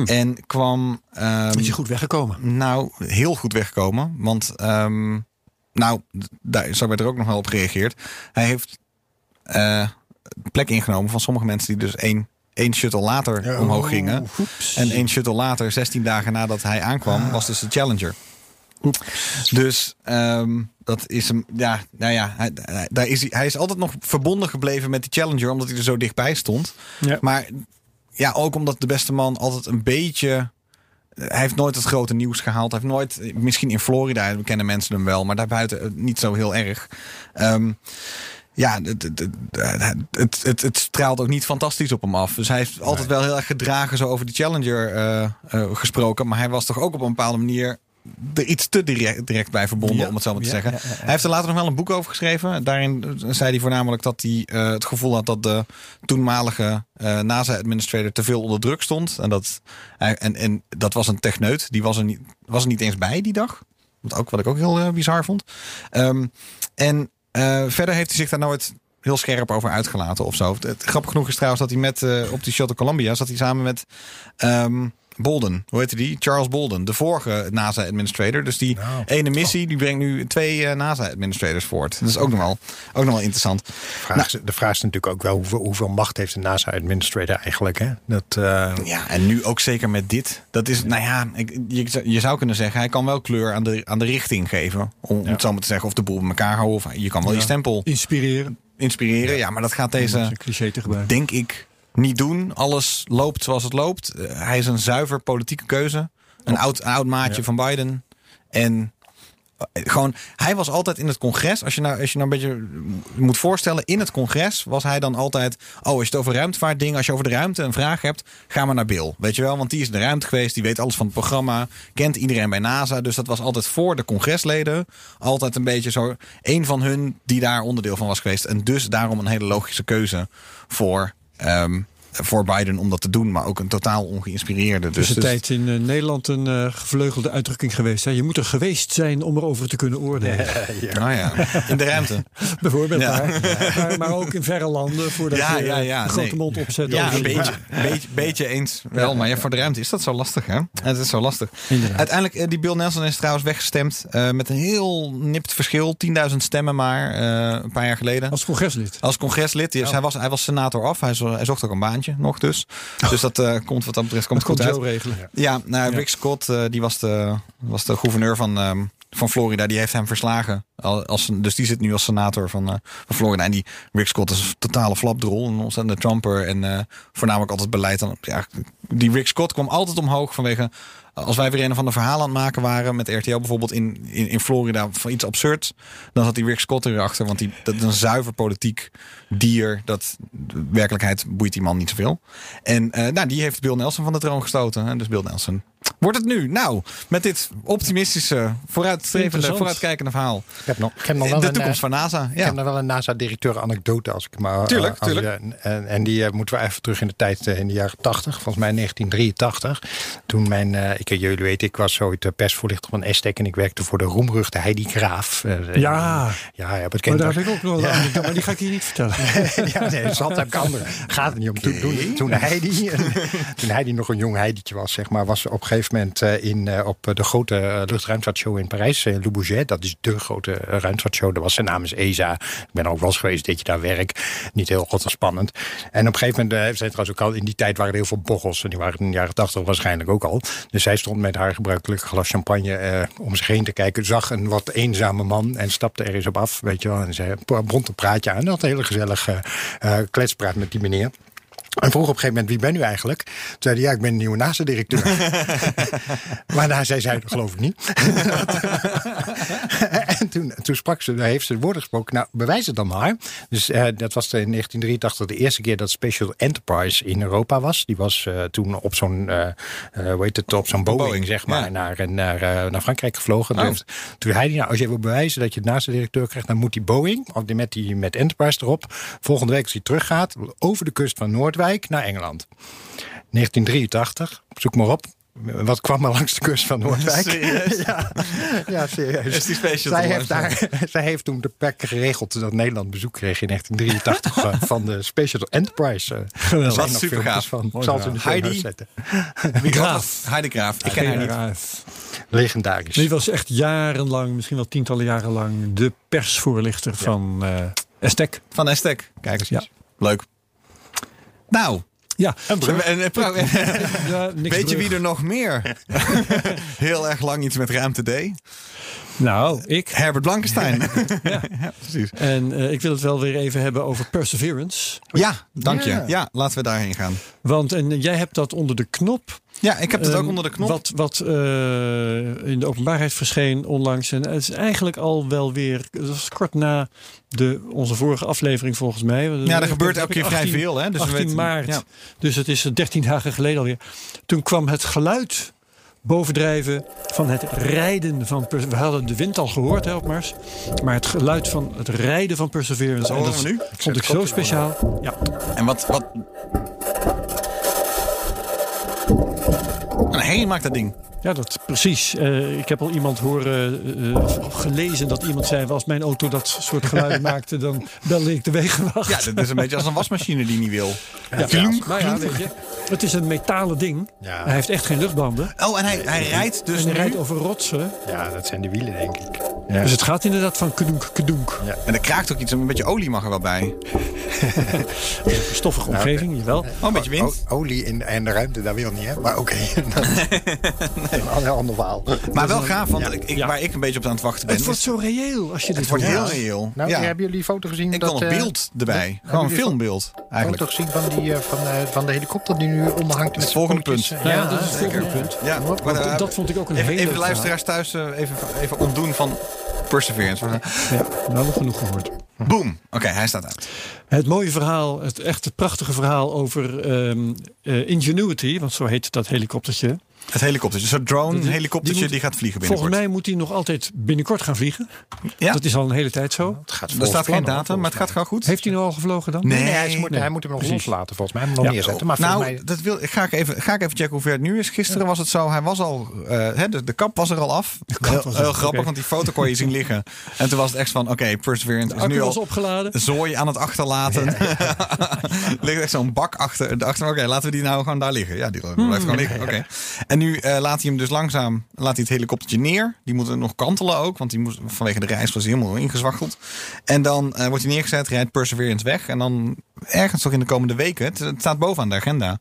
En kwam. ehm, Is je goed weggekomen? nou, heel goed wegkomen. Want, ehm, nou, daar zo werd er ook nog wel op gereageerd. Hij heeft eh, plek ingenomen van sommige mensen die dus één, één shuttle later omhoog gingen. En één shuttle later, 16 dagen nadat hij aankwam, was dus de Challenger. Dus ehm, dat is hem. Ja, nou ja, hij, daar is hij, hij is altijd nog verbonden gebleven met die Challenger, omdat hij er zo dichtbij stond. Ja. Maar ja, ook omdat de beste man altijd een beetje. Hij heeft nooit het grote nieuws gehaald. Hij heeft nooit, misschien in Florida kennen mensen hem wel, maar daarbuiten eh, niet zo heel erg. Ehm, ja, het, het, het, het, straalt ook niet fantastisch op hem af. Dus hij heeft altijd wel heel erg gedragen zo over die Challenger eh, eh, gesproken. Maar hij was toch ook op een bepaalde manier er iets te direct, direct bij verbonden, Ja, om het zo maar te ja, zeggen. ja. Hij heeft er later nog wel een boek over geschreven. Daarin eh, zei hij voornamelijk dat hij het gevoel had dat de toenmalige eh, NASA-administrator te veel onder druk stond. En dat, hij- en, en dat was een techneut. Die was er, niet, was er niet eens bij die dag. Wat, ook, wat ik ook heel bizar vond. Ehm, en eh, verder heeft hij zich daar nooit heel scherp over uitgelaten of zo. Het, grappig genoeg is trouwens dat hij met eh, op die Shuttle Columbia zat hij samen met ehm, Bolden. Hoe heette die? Charles Bolden, de vorige NASA-administrator. Dus die Nou. ene missie die brengt nu twee eh, NASA-administrators voort. Dat is ook nog wel, ook nog wel interessant. Vraag is- de vraag is natuurlijk ook wel hoeveel, hoeveel macht heeft de NASA-administrator eigenlijk. Hè? Dat, eh, Ja, en nu ook zeker met dit. Dat is, nou ja, ik, je, je zou kunnen zeggen, hij kan wel kleur aan de, aan de richting geven. Om, het zo maar te zeggen, of de boel bij elkaar houden. Of je kan wel je stempel Inspireren. inspireren. Ja, maar dat gaat deze, cliché te gebruiken. denk ik, niet doen. Alles loopt zoals het loopt. Eh, hij is een zuiver politieke keuze. Een oud, oud maatje van Biden. En eh, gewoon, hij was altijd in het congres. Als je nou, als je nou een beetje moet voorstellen, in het congres was hij dan altijd. Oh, als je het over ruimtevaartdingen, als je over de ruimte een vraag hebt, ga maar naar Bill. Weet je wel, want die is in de ruimte geweest, die weet alles van het programma, kent iedereen bij NASA. Dus dat was altijd voor de congresleden. Altijd een beetje zo. Een van hun die daar onderdeel van was geweest. En dus daarom een hele logische keuze voor. Um, voor Biden om dat te doen, maar ook een totaal ongeïnspireerde. Dus, Dus de dus- tijd in eh, Nederland een eh, gevleugelde uitdrukking geweest. Hè? Je moet er geweest zijn om erover te kunnen oordelen. Nou ja, in de ruimte. Bijvoorbeeld Ja. daar. Maar, maar ook in verre landen voordat Ja, je ja, ja, een grote nee. mond opzet. Ja, een beetje, beetje, beetje eens wel. Maar ja, voor de ruimte is dat zo lastig, hè? Het is zo lastig. Inderdaad. Uiteindelijk, eh, die Bill Nelson is trouwens weggestemd eh, met een heel nipt verschil. 10.000 stemmen maar, eh, een paar jaar geleden. Als congreslid. Als congreslid. Dus hij, was, hij was senator af. Hij, zo- hij zocht ook een baantje nog dus. Dus dat eh, komt wat dat betreft komt Dat goed uit. Regelen. Ja, nou, Rick Scott, eh, die was de, was de gouverneur van, ehm, van Florida. Die heeft hem verslagen. Al- Als, dus die zit nu als senator van, eh, van Florida. En die Rick Scott is een totale flapdrol. Een ontzettende Trumper. En voornamelijk altijd beleid. Dan, ja, die Rick Scott kwam altijd omhoog vanwege... Als wij weer een van de verhalen aan het maken waren met RTL bijvoorbeeld in, in, Florida van iets absurds, dan zat die Rick Scott erachter. Want die, dat is een zuiver politiek dier. Dat de werkelijkheid boeit die man niet zoveel. En eh, nou, die heeft Bill Nelson van de troon gestoten. Hè? Dus Bill Nelson. Wordt het nu? Nou, met dit optimistische, vooruitstrevende, vooruitkijkende verhaal. ik heb nog, ik heb nog wel De een, toekomst eh, van NASA. Ik Ja. heb nog wel een NASA-directeur anekdote als ik maar. Tuurlijk, eh, als tuurlijk. je- en, en die eh, moeten we even terug in de tijd in de jaren 80, volgens mij 1983. Toen mijn, eh, ik, jullie weten, ik was ooit de persvoorlichter van Estek en ik werkte voor de roemruchte Heidi Graaf. Ja. ja, ja, Maar bekend. daar heb ik ook nog wel maar die ga ik hier niet vertellen. ja, nee, zat heb ik andere. Gaat er niet om. Toen, toen, toen, Heidi, toen Heidi nog een jong Heidietje was, zeg maar, was ze op een gegeven eh, in, eh, op de grote eh, luchtruimvaartshow in Parijs, Le Bourget. Dat is de grote ruimtevaartshow. Dat was zijn naam is ESA. Ik ben ook wel eens geweest dat je daar werkt. Niet heel spannend. En op een gegeven moment, zijn trouwens ook al in die tijd waren er heel veel bochels. En die waren in de jaren tachtig waarschijnlijk ook al. Dus zij stond met haar gebruikelijke glas champagne om zich heen te kijken. Zag een wat eenzame man en stapte er eens op af. Weet je wel. En ze bond een praatje aan. En had een hele gezellige kletspraat met die meneer. En vroeg op een gegeven moment, wie ben u eigenlijk? Toen zei hij, ja, ik ben de nieuwe NASA-directeur. maar daar zei zij, geloof ik niet. en toen, toen sprak ze, heeft ze de woorden gesproken, nou, bewijs het dan maar. Dus uh, dat was in 1983 de eerste keer dat Special Enterprise in Europa was. Die was uh, toen op zo'n, uh, hoe heet het, op zo'n Boeing, Boeing, zeg maar, ja. naar, naar, naar Frankrijk gevlogen. Oh. Dus, toen zei hij, nou, als je wil bewijzen dat je het NASA-directeur krijgt, dan moet die Boeing, of die met, die, met Enterprise erop, volgende week als hij teruggaat, over de kust van Noordwijk, naar Engeland. 1983, zoek maar op. Wat kwam er langs de kust van Noordwijk? Serieus? ja, ja, serieus. Is die special zij, heeft daar, zij heeft toen de PEC geregeld dat Nederland bezoek kreeg in 1983 van de Special Enterprise. Geweldig. Wat super gaaf. Van. Ik zal het in de Heidi zetten. Graaf. Heidi Graaf. Ik ken haar niet. Graaf. Legendarisch. Die was echt jarenlang, misschien wel tientallen jaren lang, de persvoorlichter van uh, Estek. Van Estek. Kijk eens. Ja. Leuk. Nou. Ja, en, en, en, ja weet je wie er nog meer heel erg lang iets met ruimte deed? Nou, ik. Herbert Blankenstein. ja. ja, precies. En uh, ik wil het wel weer even hebben over Perseverance. Ja, dank je. Ja, ja laten we daarheen gaan. Want en jij hebt dat onder de knop. Ja, ik heb het ook um, onder de knop. Wat, wat uh, in de openbaarheid verscheen onlangs. En het is eigenlijk al wel weer. Dat was kort na de, onze vorige aflevering volgens mij. Ja, er gebeurt elke keer vrij veel. Hè? Dus 18 weten, maart. Ja. Dus het is 13 dagen geleden alweer. Toen kwam het geluid bovendrijven van het rijden van We hadden de wind al gehoord hè, op Mars. Maar het geluid van het rijden van Perseverance. en dat nu? vond ik zo speciaal. Ja. En wat... wat... En hey, maakt dat ding. Ja, dat precies. Uh, ik heb al iemand horen uh, gelezen dat iemand zei: als mijn auto dat soort geluiden maakte, dan belde ik de wegenwacht. Ja, dat is een beetje als een wasmachine die niet wil. Ja, ja, ja. Maar ja, weet je, het is een metalen ding. Ja. Hij heeft echt geen luchtbanden. Oh, en hij, hij rijdt dus. En hij nu? rijdt over rotsen. Ja, dat zijn de wielen, denk ik. Ja. Dus het gaat inderdaad van kedoenk, kedoenk. Ja. En er kraakt ook iets, een beetje olie mag er wel bij. Stoffige omgeving, nou, jawel. Oh, een beetje wind. O, olie in, en de ruimte, dat wil niet, hè? Maar oké. Okay. nee. Een ander verhaal. Maar wel gaaf, want ja. ik, waar ik een beetje op aan het wachten ben. Het wordt zo reëel als je dit Het wordt heel reëel. Nou, hebben jullie foto gezien? Ik dat, wil een beeld erbij. Gewoon een filmbeeld. Eigenlijk. Foto gezien van, die, van, uh, van de helikopter die nu onderhangt. Het volgende punt. Ja, ja, dat is het volgende punt. Ja. Maar, uh, dat vond ik ook een even, hele Even de luisteraars thuis even, even ontdoen van Perseverance. Ja, nou nog genoeg gehoord. Boom. Oké, okay, hij staat uit. Het mooie verhaal, het echt het prachtige verhaal over um, uh, Ingenuity, want zo heet dat helikoptertje. Het helikoptertje, zo'n drone-helikoptertje die, die, gaat vliegen binnenkort. Volgens mij moet hij nog altijd binnenkort gaan vliegen. Ja. Dat is al een hele tijd zo. Het gaat er staat geen datum, maar het gaat gewoon goed. Heeft hij nou al gevlogen dan? Nee, nee, hij, moet, nee. hij moet hem nog loslaten volgens mij. Hij moet hem nog ja. neerzetten. Maar nou, mij... dat wil, ga, ik even, ga ik even checken hoe ver het nu is. Gisteren was het zo, hij was al, uh, hè, de, de kap was er al af. Heel, heel grappig, okay. want die foto kon je zien liggen. En toen was het echt van, oké, okay, Perseverance is nu al opgeladen. zooi aan het achterlaten. ligt echt zo'n bak achter. achter oké, laten we die nou gewoon daar liggen. Ja, die blijft Hmm. gewoon liggen. Oké. En nu uh, laat hij hem dus langzaam, laat hij het helikoptertje neer. Die moet nog kantelen ook, want die moest, vanwege de reis was hij helemaal ingezwachteld. En dan uh, wordt hij neergezet, rijdt Perseverance weg. En dan ergens toch in de komende weken, het, het staat bovenaan de agenda.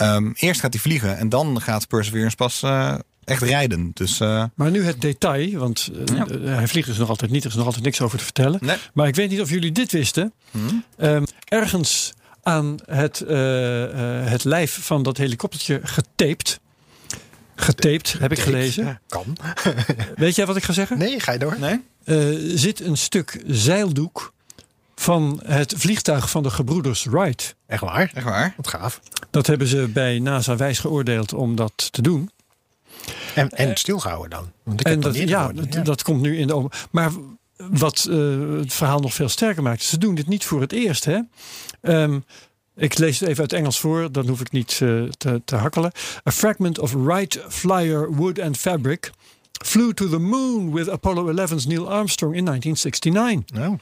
Um, eerst gaat hij vliegen en dan gaat Perseverance pas uh, echt rijden. Dus, uh, maar nu het detail, want uh, ja. hij vliegt dus nog altijd niet. Er is nog altijd niks over te vertellen. Nee. Maar ik weet niet of jullie dit wisten. Hmm. Um, ergens aan het, uh, het lijf van dat helikoptertje getaped. Getaped, heb ik gelezen. Ja, kan. Weet jij wat ik ga zeggen? Nee, ga je door. Nee? Uh, zit een stuk zeildoek van het vliegtuig van de gebroeders Wright. Echt waar? Echt waar? Wat gaaf. Dat hebben ze bij NASA wijs geoordeeld om dat te doen. En, en stilgehouden dan? Want ik en heb dat, ja, dat, ja, dat komt nu in de. Maar wat uh, het verhaal nog veel sterker maakt, ze doen dit niet voor het eerst. Hè? Um, ik lees het even uit Engels voor, dan hoef ik niet uh, te, te hakkelen. A fragment of Wright Flyer wood and fabric flew to the moon with Apollo 11's Neil Armstrong in 1969. Oh.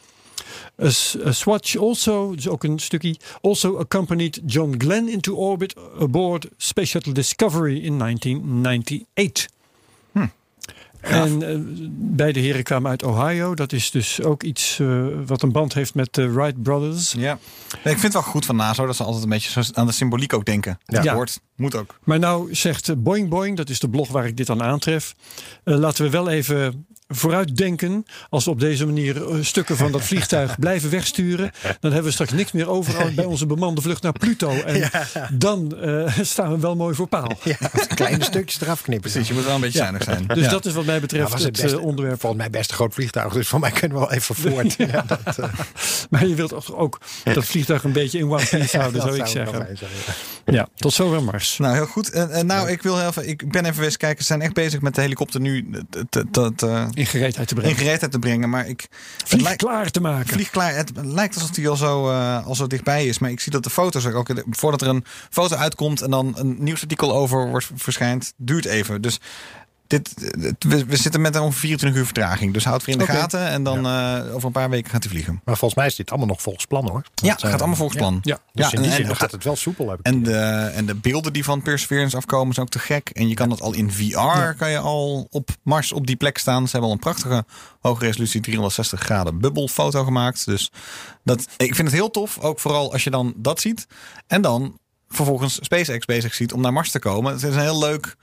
A, Swatch also, dus ook een stukje, also accompanied John Glenn into orbit aboard Space Shuttle Discovery in 1998. En eh, beide heren kwamen uit Ohio. Dat is dus ook iets eh, wat een band heeft met de Wright Brothers. Ja. Nee, ik vind het wel goed van NASA dat ze altijd een beetje aan de symboliek ook denken. Ja. Ja. Hoort, moet ook. Maar nou zegt eh, Boing Boing, dat is de blog waar ik dit aan aantref. eh, laten we wel even vooruitdenken. Als we op deze manier eh, stukken van dat vliegtuig blijven wegsturen. Dan hebben we straks niks meer over bij onze bemande vlucht naar Pluto. En dan eh, staan we wel mooi voor paal. Ja, kleine stukjes eraf knippen. Precies, je moet wel een beetje zuinig zijn. Dus dat is wat mij betreft het, best, eh, onderwerp. Volgens mij best een groot vliegtuig, dus voor mij kunnen we wel even voort. Ja, dat, eh, Maar je wilt toch ook dat vliegtuig een beetje in one piece houden, zou ik zeggen. zijn, ja. Ja, tot zover Mars. Nou, heel goed. En, en nou, ik wil heel even. Ik ben even eens kijken. Ze zijn echt bezig met de helikopter nu In gereedheid te in brengen. gereedheid te brengen. Maar ik. Vlieg lijkt- klaar te maken. Vlieg klaar. Het lijkt alsof hij al zo, eh, al zo dichtbij is. Maar ik zie dat de foto's ook. ook voordat er een foto uitkomt en dan een nieuwsartikel over wordt verschijnt, duurt even. Dus. Dit, het- we, we zitten met ongeveer 24 uur vertraging. Dus houd het weer in de gaten. En dan eh, over een paar weken gaat hij vliegen. Maar volgens mij is dit allemaal nog volgens plan hoor. Ja, Want, gaat eh, allemaal volgens plan. Ja. Dus Ja, in die en- zin en- gaat het wel soepel. Heb ik En het de, en de beelden die van Perseverance afkomen zijn ook te gek. En je kan het al in VR, kan je al op Mars op die plek staan. Ze hebben al een prachtige hoge resolutie 360 graden bubbelfoto gemaakt. Dus dat, ik vind het heel tof. Ook vooral als je dan dat ziet. En dan vervolgens SpaceX bezig ziet om naar Mars te komen. Het is een heel leuk...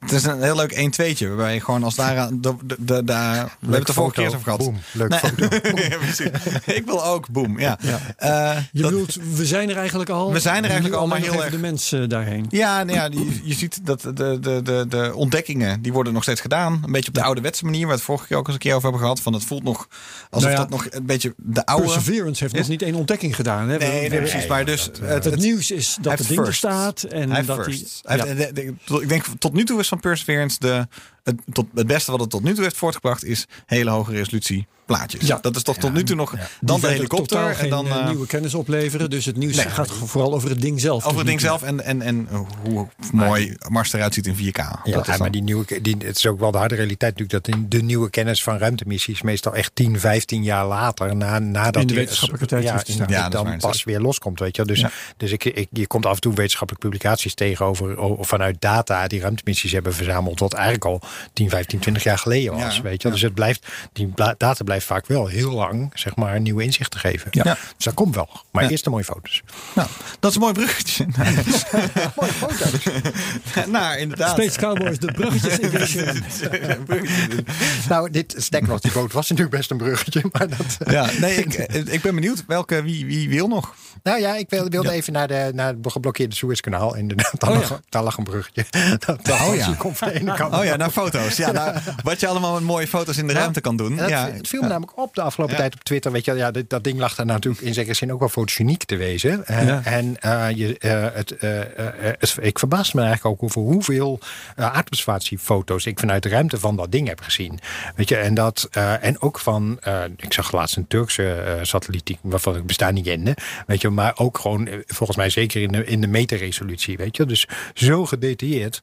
Het is een heel leuk 1-2'tje. Waarbij je gewoon als daar... De, de, de, daar- we hebben het de vorige keer eens over gehad. Boom, leuk Nee. foto. Ja, ik wil ook boom. Ja. Eh, Je dat- bedoelt, we zijn er eigenlijk al. We zijn er eigenlijk al, maar heel erg- de mensen daarheen. Ja, nou ja je, je ziet dat de, de, de, de ontdekkingen die worden nog steeds gedaan. Een beetje op de ouderwetse manier, waar we het vorige keer ook eens een keer over hebben gehad. Van het voelt nog alsof Nou ja, dat nog een beetje de oude. Perseverance heeft Is- nog niet één ontdekking gedaan. Hè? Nee, precies. Maar dus het, Het, het- nieuws is dat het ding er staat. En dat de- ik denk tot nu toe is van Perseverance de, het, tot, het beste wat het tot nu toe heeft voortgebracht is hele hoge resolutie plaatjes. Ja. Dat is toch tot nu toe nog dan de helikopter en geen dan eh, eh, nieuwe kennis opleveren. Dus het nieuws Nee. gaat vooral over het ding zelf. over het ding zelf en, en, en hoe mooi Mars eruit ziet in 4K. Ja, Dat is dan- maar die nieuwe, die, het is ook wel de harde realiteit natuurlijk dat in de nieuwe kennis van ruimtemissies meestal echt 10, 15 jaar later, na, nadat In de die- wetenschappelijke inderdaad, Ja, is dan waar, pas weer loskomt, weet je. Dus, Ja. dus ik, ik, je komt af en toe wetenschappelijke publicaties tegen over, vanuit data die ruimtemissies hebben verzameld, wat eigenlijk al 10, 15, 20 jaar geleden was, Ja, weet je. Dus het blijft, die data blijft vaak wel heel lang, zeg maar, nieuwe inzichten geven. Ja. Ja. Dus dat komt wel. Maar Ja. eerst de mooie foto's. Nou, dat is een mooi bruggetje. mooie foto's. nou, inderdaad. Space Cowboys, de bruggetjes edition. Bruggetje. nou, dit nog, die boot was natuurlijk best een bruggetje, maar dat... ja, nee, ik, ik ben benieuwd welke, wie, wie wil nog. Nou ja, ik wilde, wilde even naar, de, naar het geblokkeerde Suezkanaal. Inderdaad, daar, Oh ja. lag, daar lag een bruggetje. Dat, Oh ja. je komt van de ene kant. Oh ja, naar foto's. Ja, nou, wat je allemaal met mooie foto's in de ruimte kan doen. Dat, ja, het viel me namelijk op de afgelopen tijd op Twitter. Weet je, ja, dat, dat ding lag daar natuurlijk in zekere zin ook wel fotogeniek te wezen. Eh. En eh, je, eh, het, ik verbaasde me eigenlijk ook over hoeveel aardobservatiefoto's ik vanuit de ruimte van dat ding heb gezien. Weet je, en, dat, en ook van, ik zag laatst een Turkse satelliet die- waarvan ik bestaan niet kende. Weet je, maar ook gewoon, volgens mij zeker in de, in de meterresolutie. Weet je, dus zo gedetailleerd.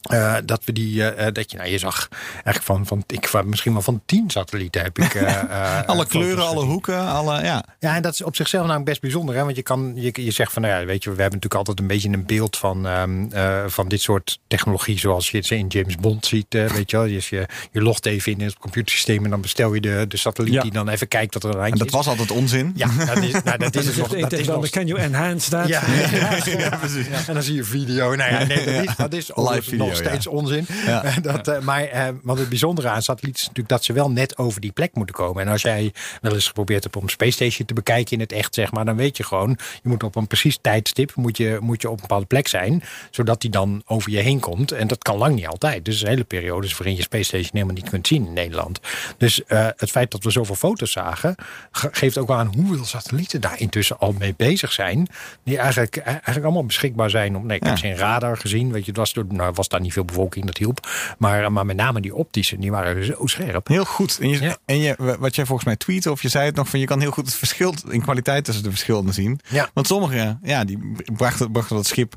Eh, dat we die, eh, eh, dat je, nou, je zag eigenlijk van, van ik, van- misschien wel van tien satellieten heb ik. eh, eh, alle kleuren, alle hoeken, alle, ja. Ja, en dat is op zichzelf namelijk best bijzonder. Hè? Want je, kan, je, je zegt van, nou ja, weet je, we hebben natuurlijk altijd een beetje een beeld van, ehm, eh, van dit soort technologie. Zoals je ze in James Bond ziet. eh, weet je wel, dus je, je logt even in het computersysteem en dan bestel je de, de satelliet Ja. die dan even kijkt dat er een En dat is. was altijd onzin. Ja, dat is, nou, dat is Dus nog. Dat nog can you enhance that? ja, ja, precies. En dan zie je video. Nou ja, nee, dat is, dat is overigens video, nog steeds onzin. Dat, eh, maar eh, want het bijzondere aan satellieten is natuurlijk dat ze wel net over die plek moeten komen. En als jij wel eens geprobeerd hebt om Space Station te bekijken in het echt, zeg maar, dan weet je gewoon, je moet op een precies tijdstip moet je, moet je op een bepaalde plek zijn, zodat die dan over je heen komt. En dat kan lang niet altijd. Dus hele periodes waarin je Space Station helemaal niet kunt zien in Nederland. Dus eh, het feit dat we zoveel foto's zagen, ge- geeft ook wel aan hoeveel satellieten daar intussen al mee bezig zijn. Die eigenlijk, eigenlijk allemaal beschikbaar zijn. Om, nee, ik heb Ja. geen radar gezien. Weet je, het was, door, nou, was daar niet veel bevolking, dat hielp. Maar, maar met name die optische, die waren zo scherp. Heel goed. En, je, Ja. en je, wat jij volgens mij tweette, of je zei het nog, van je kan heel goed het verschil in kwaliteit tussen de verschillende zien. Ja. Want sommige, ja, die brachten, brachten dat schip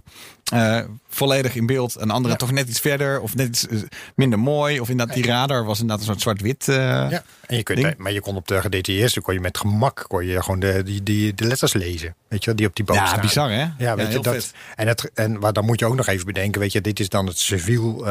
eh, volledig in beeld. Een andere toch net iets verder of net iets eh, minder mooi. Of inderdaad, die radar was inderdaad een soort zwart-wit. eh, Ja, en je kunt, ding. maar je kon op de gedetailleerdste kon je met gemak kon je gewoon de, die, die, de letters lezen. Weet je, die op die boot Ja, staan. bizar hè? Ja, weet je, dat, vet. en, het, en maar dan moet je ook nog even bedenken, weet je, dit is dan het, civiel,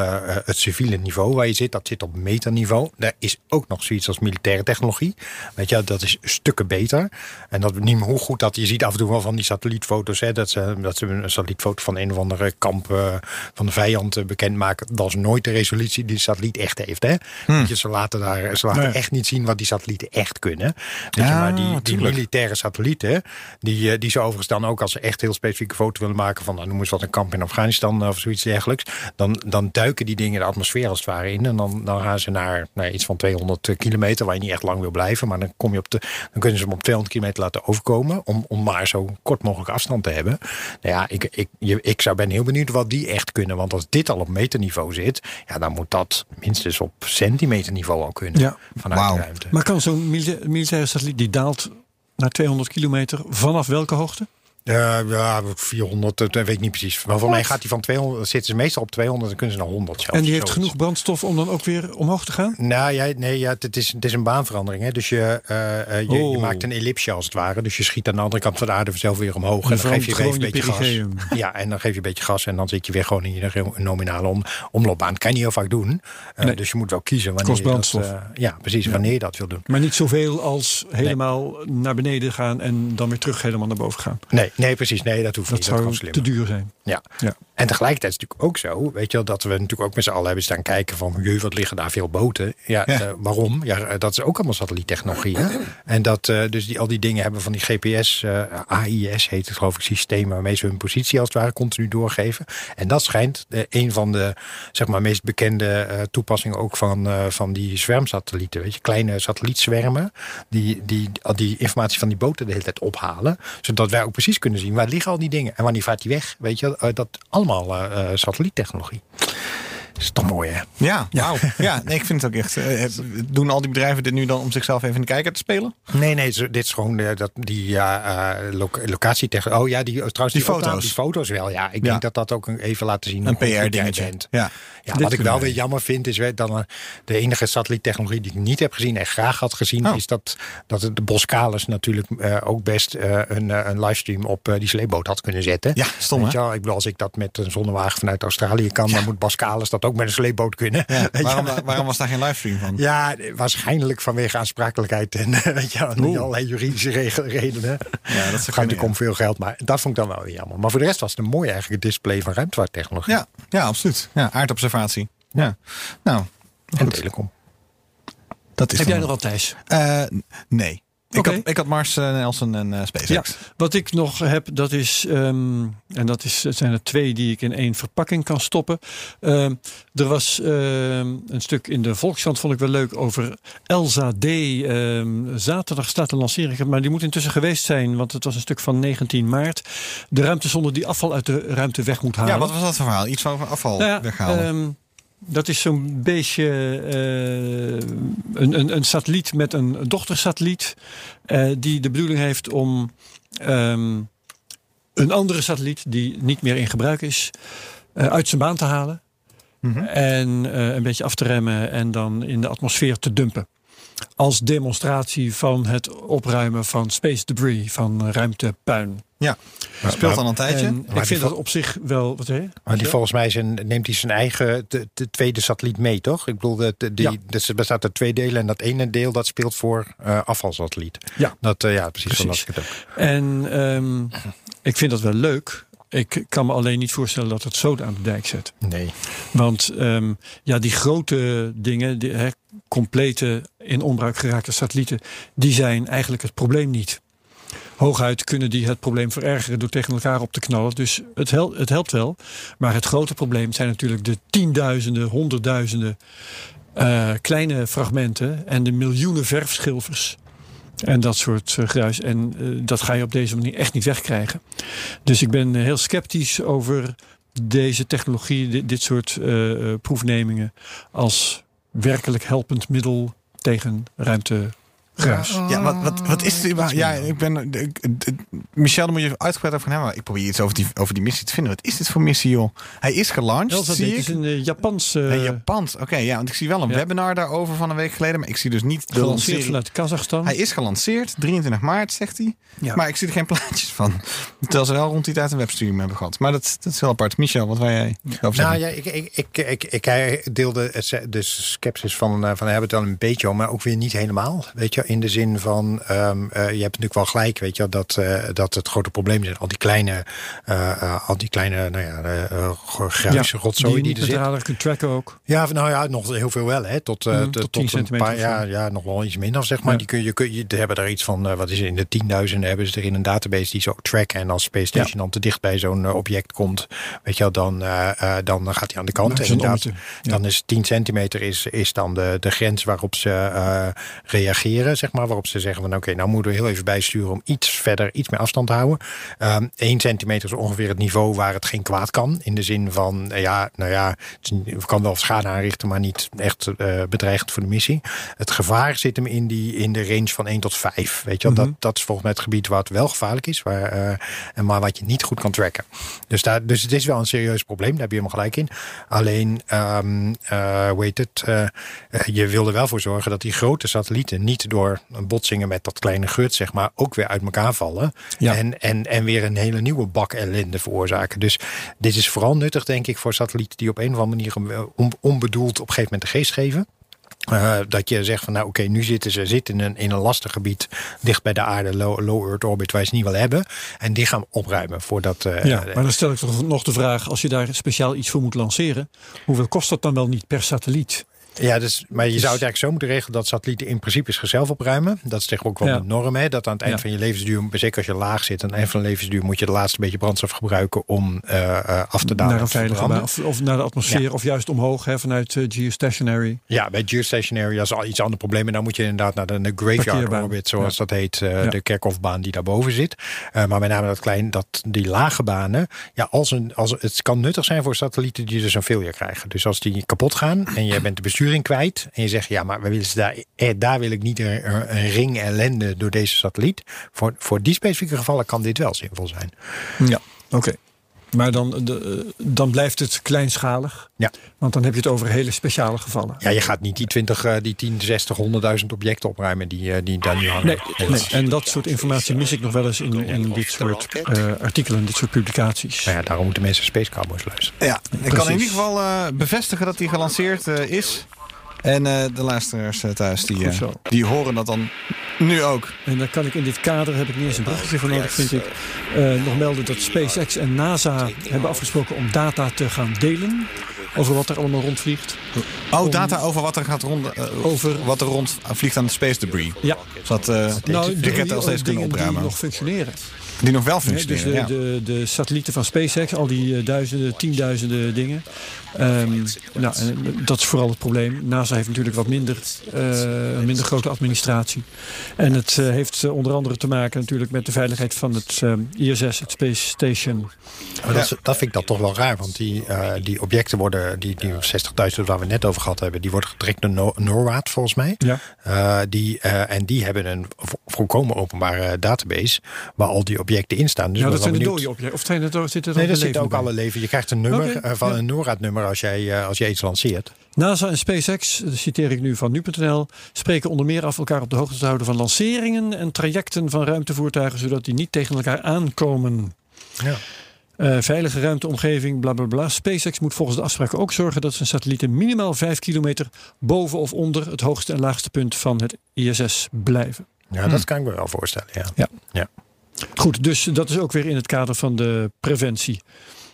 het civiele niveau waar je zit. Dat zit op meterniveau. Daar is ook nog zoiets als militaire technologie. Weet je, dat is stukken beter. En dat niet meer hoe goed dat je ziet af en toe wel van die satellietfoto's. Hè, dat, ze, dat ze een satellietfoto van een of andere kamp eh, van de vijand eh, bekendmaken. Dat is nooit de resolutie die de satelliet echt heeft. Hè? Weet je, ze laten, daar, ze laten Nee. echt niet zien wat die satellieten echt kunnen. Weet je, Ja, maar die, die militaire satellieten, die, eh, die ze overigens dan ook als ze echt heel specifieke foto willen maken van, nou, noem eens wat een kamp in Afghanistan of zoiets dergelijks, dan, dan duiken die dingen de atmosfeer als het ware in en dan, dan gaan ze naar nou, iets van 200 kilometer waar je niet echt lang wil blijven, maar dan kom je op de, dan kunnen ze hem op 200 kilometer laten overkomen om, om maar zo kort mogelijk afstand te hebben. Nou ja, ik, ik, je, ik zou ben heel benieuwd wat die echt kunnen, want als dit al op meterniveau zit, ja, dan moet dat minstens op centimeterniveau al kunnen Ja. vanuit Wauw. de ruimte. Maar kan zo'n milita- militaire satelliet die daalt naar 200 kilometer vanaf welke hoogte? Ja, ja, 400, dat weet ik niet precies. Maar voor mij gaat die van 200, zitten ze meestal op 200 en kunnen ze naar 100 zelfs. En die heeft Zoiets. genoeg brandstof om dan ook weer omhoog te gaan? Nou ja, nee, ja, het, is, het is een baanverandering. Hè? Dus je, eh, eh, je, je Oh. maakt een ellipsje als het ware. Dus je schiet aan de andere kant van de aarde zelf weer omhoog. En, dan geef je weer een beetje je gas. Ja, en dan geef je een beetje gas. En dan zit je weer gewoon in je nominale om, omloopbaan. Dat kan je niet heel vaak doen. Eh, Nee. Dus je moet wel kiezen wanneer Kost je dat, eh, ja, precies. Wanneer je dat wil doen. Maar niet zoveel als helemaal naar beneden gaan en dan weer terug helemaal naar boven gaan. Nee, nee precies. Nee, dat hoeft Dat niet. Dat kan zou te duur zijn. Ja. Ja. En tegelijkertijd is het natuurlijk ook zo, weet je wel, dat we natuurlijk ook met z'n allen hebben staan kijken van, jee, wat liggen daar veel boten. Ja, Ja. eh, waarom? Ja, eh, dat is ook allemaal satelliettechnologie. Hè? En dat, eh, dus die, al die dingen hebben van die GPS, AIS heet het geloof ik, systemen waarmee ze hun positie als het ware continu doorgeven. En dat schijnt een van de, zeg maar, meest bekende toepassingen ook van, van die zwermsatellieten. Weet je, kleine satellietzwermen die, die al die informatie van die boten de hele tijd ophalen. Zodat wij ook precies kunnen zien waar liggen al die dingen en wanneer vaart die weg. Weet je, eh, dat allemaal eh, eh, satelliettechnologie. is toch mooi, hè? Ja, wauw. Ja, nee, ik vind het ook echt. eh, doen al die bedrijven dit nu dan om zichzelf even in de kijker te spelen? Nee, nee, dit is gewoon eh, dat, die ja, eh loc locatietechnologie. Oh ja, die, trouwens, Die foto's. Die foto's wel, ja. Ik Ja. denk dat dat ook een- even laten zien. Een PR-dingetje. Ja. Ja, wat ik wel weer jammer vind, is weet, dan de enige satelliettechnologie die ik niet heb gezien en graag had gezien, Oh. is dat, dat de Boskalis natuurlijk eh, ook best eh, een, eh, een livestream op die sleepboot had kunnen zetten. Ja, stom, hè? ik bedoel, als ik dat met een zonnewagen vanuit Australië kan, dan moet Boskalis dat ook met een sleepboot kunnen. Waarom, waarom was daar geen livestream van? Ja, waarschijnlijk vanwege aansprakelijkheid en weet je, niet allerlei juridische redenen. Ja, dat gaat natuurlijk om veel geld, maar dat vond ik dan wel weer jammer. Maar voor de rest was het een mooi eigenlijk display van ruimtevaarttechnologie. Ja, ja, absoluut. Ja, aardobservatie. Ja. Nou, En telecom. dat is Heb jij nog al Thijs? Eh, nee. Ik, had, ik had Mars, eh, Nelson en eh, SpaceX. Ja, wat ik nog heb, dat is, ehm, en dat is, het zijn er twee die ik in één verpakking kan stoppen. Ehm, er was ehm, een stuk in de Volkskrant, vond ik wel leuk, over Elsa D. Zaterdag staat de lancering, maar die moet intussen geweest zijn, want het was een stuk van 19 maart. De ruimtesonde die afval uit de ruimte weg moet halen. Ja, wat was dat voor verhaal? Iets van afval Nou ja, weghalen. Dat is zo'n beetje eh, een, een, een satelliet met een dochtersatelliet. eh, die de bedoeling heeft om ehm, een andere satelliet die niet meer in gebruik is, eh, uit zijn baan te halen. Mhm. En een beetje af te remmen en dan in de atmosfeer te dumpen. Als demonstratie van het opruimen van space debris, van ruimtepuin. Ja, dat speelt al een tijdje. En Maar ik vind dat op zich wel. Wat, hè? Maar die volgens mij zijn, neemt hij zijn eigen de, de tweede satelliet mee, toch? Ik bedoel, de, de- die, Ja. dus er bestaat uit twee delen en dat ene deel dat speelt voor eh afvalsatelliet. Ja. Dat, eh, ja, precies. Precies. ik het ook. En ehm, ik vind dat wel leuk. Ik kan me alleen niet voorstellen dat het zo aan de dijk zet. Nee. Want ehm, ja, die grote dingen, die, hè, complete in onbruik geraakte satellieten, die zijn eigenlijk het probleem niet. Hooguit kunnen die het probleem verergeren door tegen elkaar op te knallen. Dus het, hel- het helpt wel. Maar het grote probleem zijn natuurlijk de tienduizenden, honderdduizenden eh, kleine fragmenten en de miljoenen verfschilfers. En dat soort eh, gruis. En eh, dat ga je op deze manier echt niet wegkrijgen. Dus ik ben heel sceptisch over deze technologie, dit, dit soort proefnemingen, als werkelijk helpend middel tegen ruimte ruis. Ja, wat, wat, wat is het überhaupt? Ja, ik ben. ik- ik- Michel, daar moet je uitgebreid over gaan hebben. maar Ik probeer iets over die, over die missie te vinden. Wat is dit voor missie, joh? Hij is dit ik. is een eh, Japans eh, Japans. Oké, ja, want ik zie wel een Ja. webinar daarover van een week geleden. Maar ik zie dus niet de gelanceerd lancering. vanuit Kazachstan. Hij is gelanceerd, 23 maart, zegt hij. Ja. Maar ik zie er geen plaatjes van. Terwijl ze wel rond die tijd een webstream hebben gehad. Maar dat, dat is heel apart. Michel, wat wil jij over zeggen? Nou ja, ik, ik, ik, ik, ik, hij deelde het- de sceptisch van, eh, van hebben het wel een beetje maar ook weer niet helemaal. Weet je, in de zin van, ehm, eh, je hebt natuurlijk wel gelijk, weet je, dat, eh, dat het grote probleem zijn. Al die kleine, eh, al die kleine, nou ja, gruise die rotzooi die, niet er zit. kunt tracken ook. Ja, nou ja, nog heel veel wel, hè? Tot, Mm, tot, tot 10 een centimeter paar jaar, ja, nog wel iets minder, zeg maar. Ja. Die kun je, kun je, die hebben er iets van, wat is het, in de tienduizenden hebben ze er in een database die ze ook tracken. En als Space Station dan te dicht bij zo'n object komt, weet je wel, dan, dan gaat hij aan de kant. En inderdaad, ja. dan is 10 centimeter is, is dan de, de grens waarop ze eh, zeg maar. Waarop ze zeggen van, oké, nou moeten we heel even bijsturen om iets verder, iets meer afstand te houden. Ehm 1 centimeter is ongeveer het niveau waar het geen kwaad kan. In de zin van, eh, ja, nou ja, het kan wel schade aanrichten, maar niet echt eh, bedreigend voor de missie. Het gevaar zit hem in, die, in de range van 1 tot 5. Weet je wel? dat, dat is volgens mij het gebied waar het wel gevaarlijk is, waar, en maar wat je niet goed kan tracken. Dus, daar, dus het is wel een serieus probleem, daar heb je helemaal gelijk in. Alleen, eh, hoe heet het, je wil er wel voor zorgen dat die grote satellieten niet door botsingen met dat kleine gut, zeg maar, ook weer uit elkaar vallen. Ja. En, en, en weer een hele nieuwe bak ellende veroorzaken. Dus dit is vooral nuttig, denk ik, voor satellieten die op een of andere manier onbedoeld op een gegeven moment de geest geven. Eh, dat je zegt van nou oké, nu zitten ze zitten in een, in een lastig gebied dicht bij de aarde, low, low Earth orbit, waar ze niet wil hebben. En die gaan opruimen voordat. eh, Ja, maar dan stel ik toch nog de vraag, als je daar speciaal iets voor moet lanceren, hoeveel kost dat dan wel niet per satelliet? Ja, dus, maar je zou het eigenlijk zo moeten regelen dat satellieten in principe zichzelf opruimen. Dat is tegenwoordig ook wel Ja. de norm. Hè? Dat aan het eind Ja. van je levensduur, zeker als je laag zit, aan het eind van de levensduur moet je de laatste beetje brandstof gebruiken om eh, eh, af te dalen. naar een veilige of, of naar de atmosfeer, of juist omhoog hè, vanuit eh, geostationary. Ja, bij geostationary is al iets ander probleem. En dan moet je inderdaad naar de, de graveyard orbit, zoals dat heet. De kerkhofbaan die daarboven zit. Maar met name dat klein, dat, die lage banen. Ja, als een, als, het kan nuttig zijn voor satellieten die dus een failure krijgen. Dus als die kapot gaan en je bent de besturing kwijt. En je zegt, ja, maar we willen ze daar, eh, daar wil ik niet een- een ring ellende door deze satelliet. Voor, voor die specifieke gevallen kan dit wel zinvol zijn. Ja, oké. Maar dan, de, eh, dan blijft het kleinschalig. Ja. Want dan heb je het over hele speciale gevallen. Ja, je gaat niet die 20, eh, die 10, 60, 100.000 objecten opruimen die, eh, die daar nu hangen. Nee, en dat soort informatie mis ik nog wel eens in, in dit soort eh, artikelen, dit soort publicaties. Maar ja, daarom moeten mensen Space Cowboys luisteren. Ja, ik kan in ieder geval eh, bevestigen dat die gelanceerd is. En eh, de luisteraars eh, thuis, die, eh, die horen dat dan nu ook. En dan kan ik in dit kader, heb ik niet eens een bruggetje voor nodig, vind ik, nog melden dat SpaceX en NASA hebben afgesproken om data te gaan delen over wat er allemaal rondvliegt. Oh, Om- data over wat er gaat rond, Over- wat er rond vliegt aan de space debris. Ja, Zodat eh nou, de raketten al steeds kunnen die opruimen. nog functioneren. Die nog wel dus functioneren. de, ja. de, de satellieten van SpaceX, al die duizenden, tienduizenden dingen. Ehm, nou, en dat is vooral het probleem. NASA heeft natuurlijk wat minder, eh, een minder grote administratie. En het eh, heeft eh, onder andere te maken natuurlijk met de veiligheid van het eh, ISS, het Space Station. Maar dat, dat vind ik dan toch wel raar, want die, eh, die objecten worden, die, die 60.000 waar we net over gehad hebben, die worden getrekt door No- NORAD volgens mij. Ja. Eh, die, eh, en die hebben een vo- volkomen openbare database waar al die objecten in staan. Dus ja, dat zijn de dode objecten. Of zijn het, er- zitten er Nee, de zitten ook alle leven. Je krijgt een nummer eh, van ja. een NORAD-nummer als, jij, eh, als je iets lanceert. NASA en SpaceX, dat citeer ik nu van nu.nl, spreken onder meer af elkaar op de hoogte te houden van lanceringen en trajecten van ruimtevoertuigen, zodat die niet tegen elkaar aankomen. Ja. Eh, veilige ruimteomgeving, bla bla bla. SpaceX moet volgens de afspraken ook zorgen dat zijn satellieten minimaal 5 kilometer boven of onder het hoogste en laagste punt van het ISS blijven. Ja, dat kan ik me wel voorstellen. Ja. Ja. Ja. Goed, dus dat is ook weer in het kader van de preventie.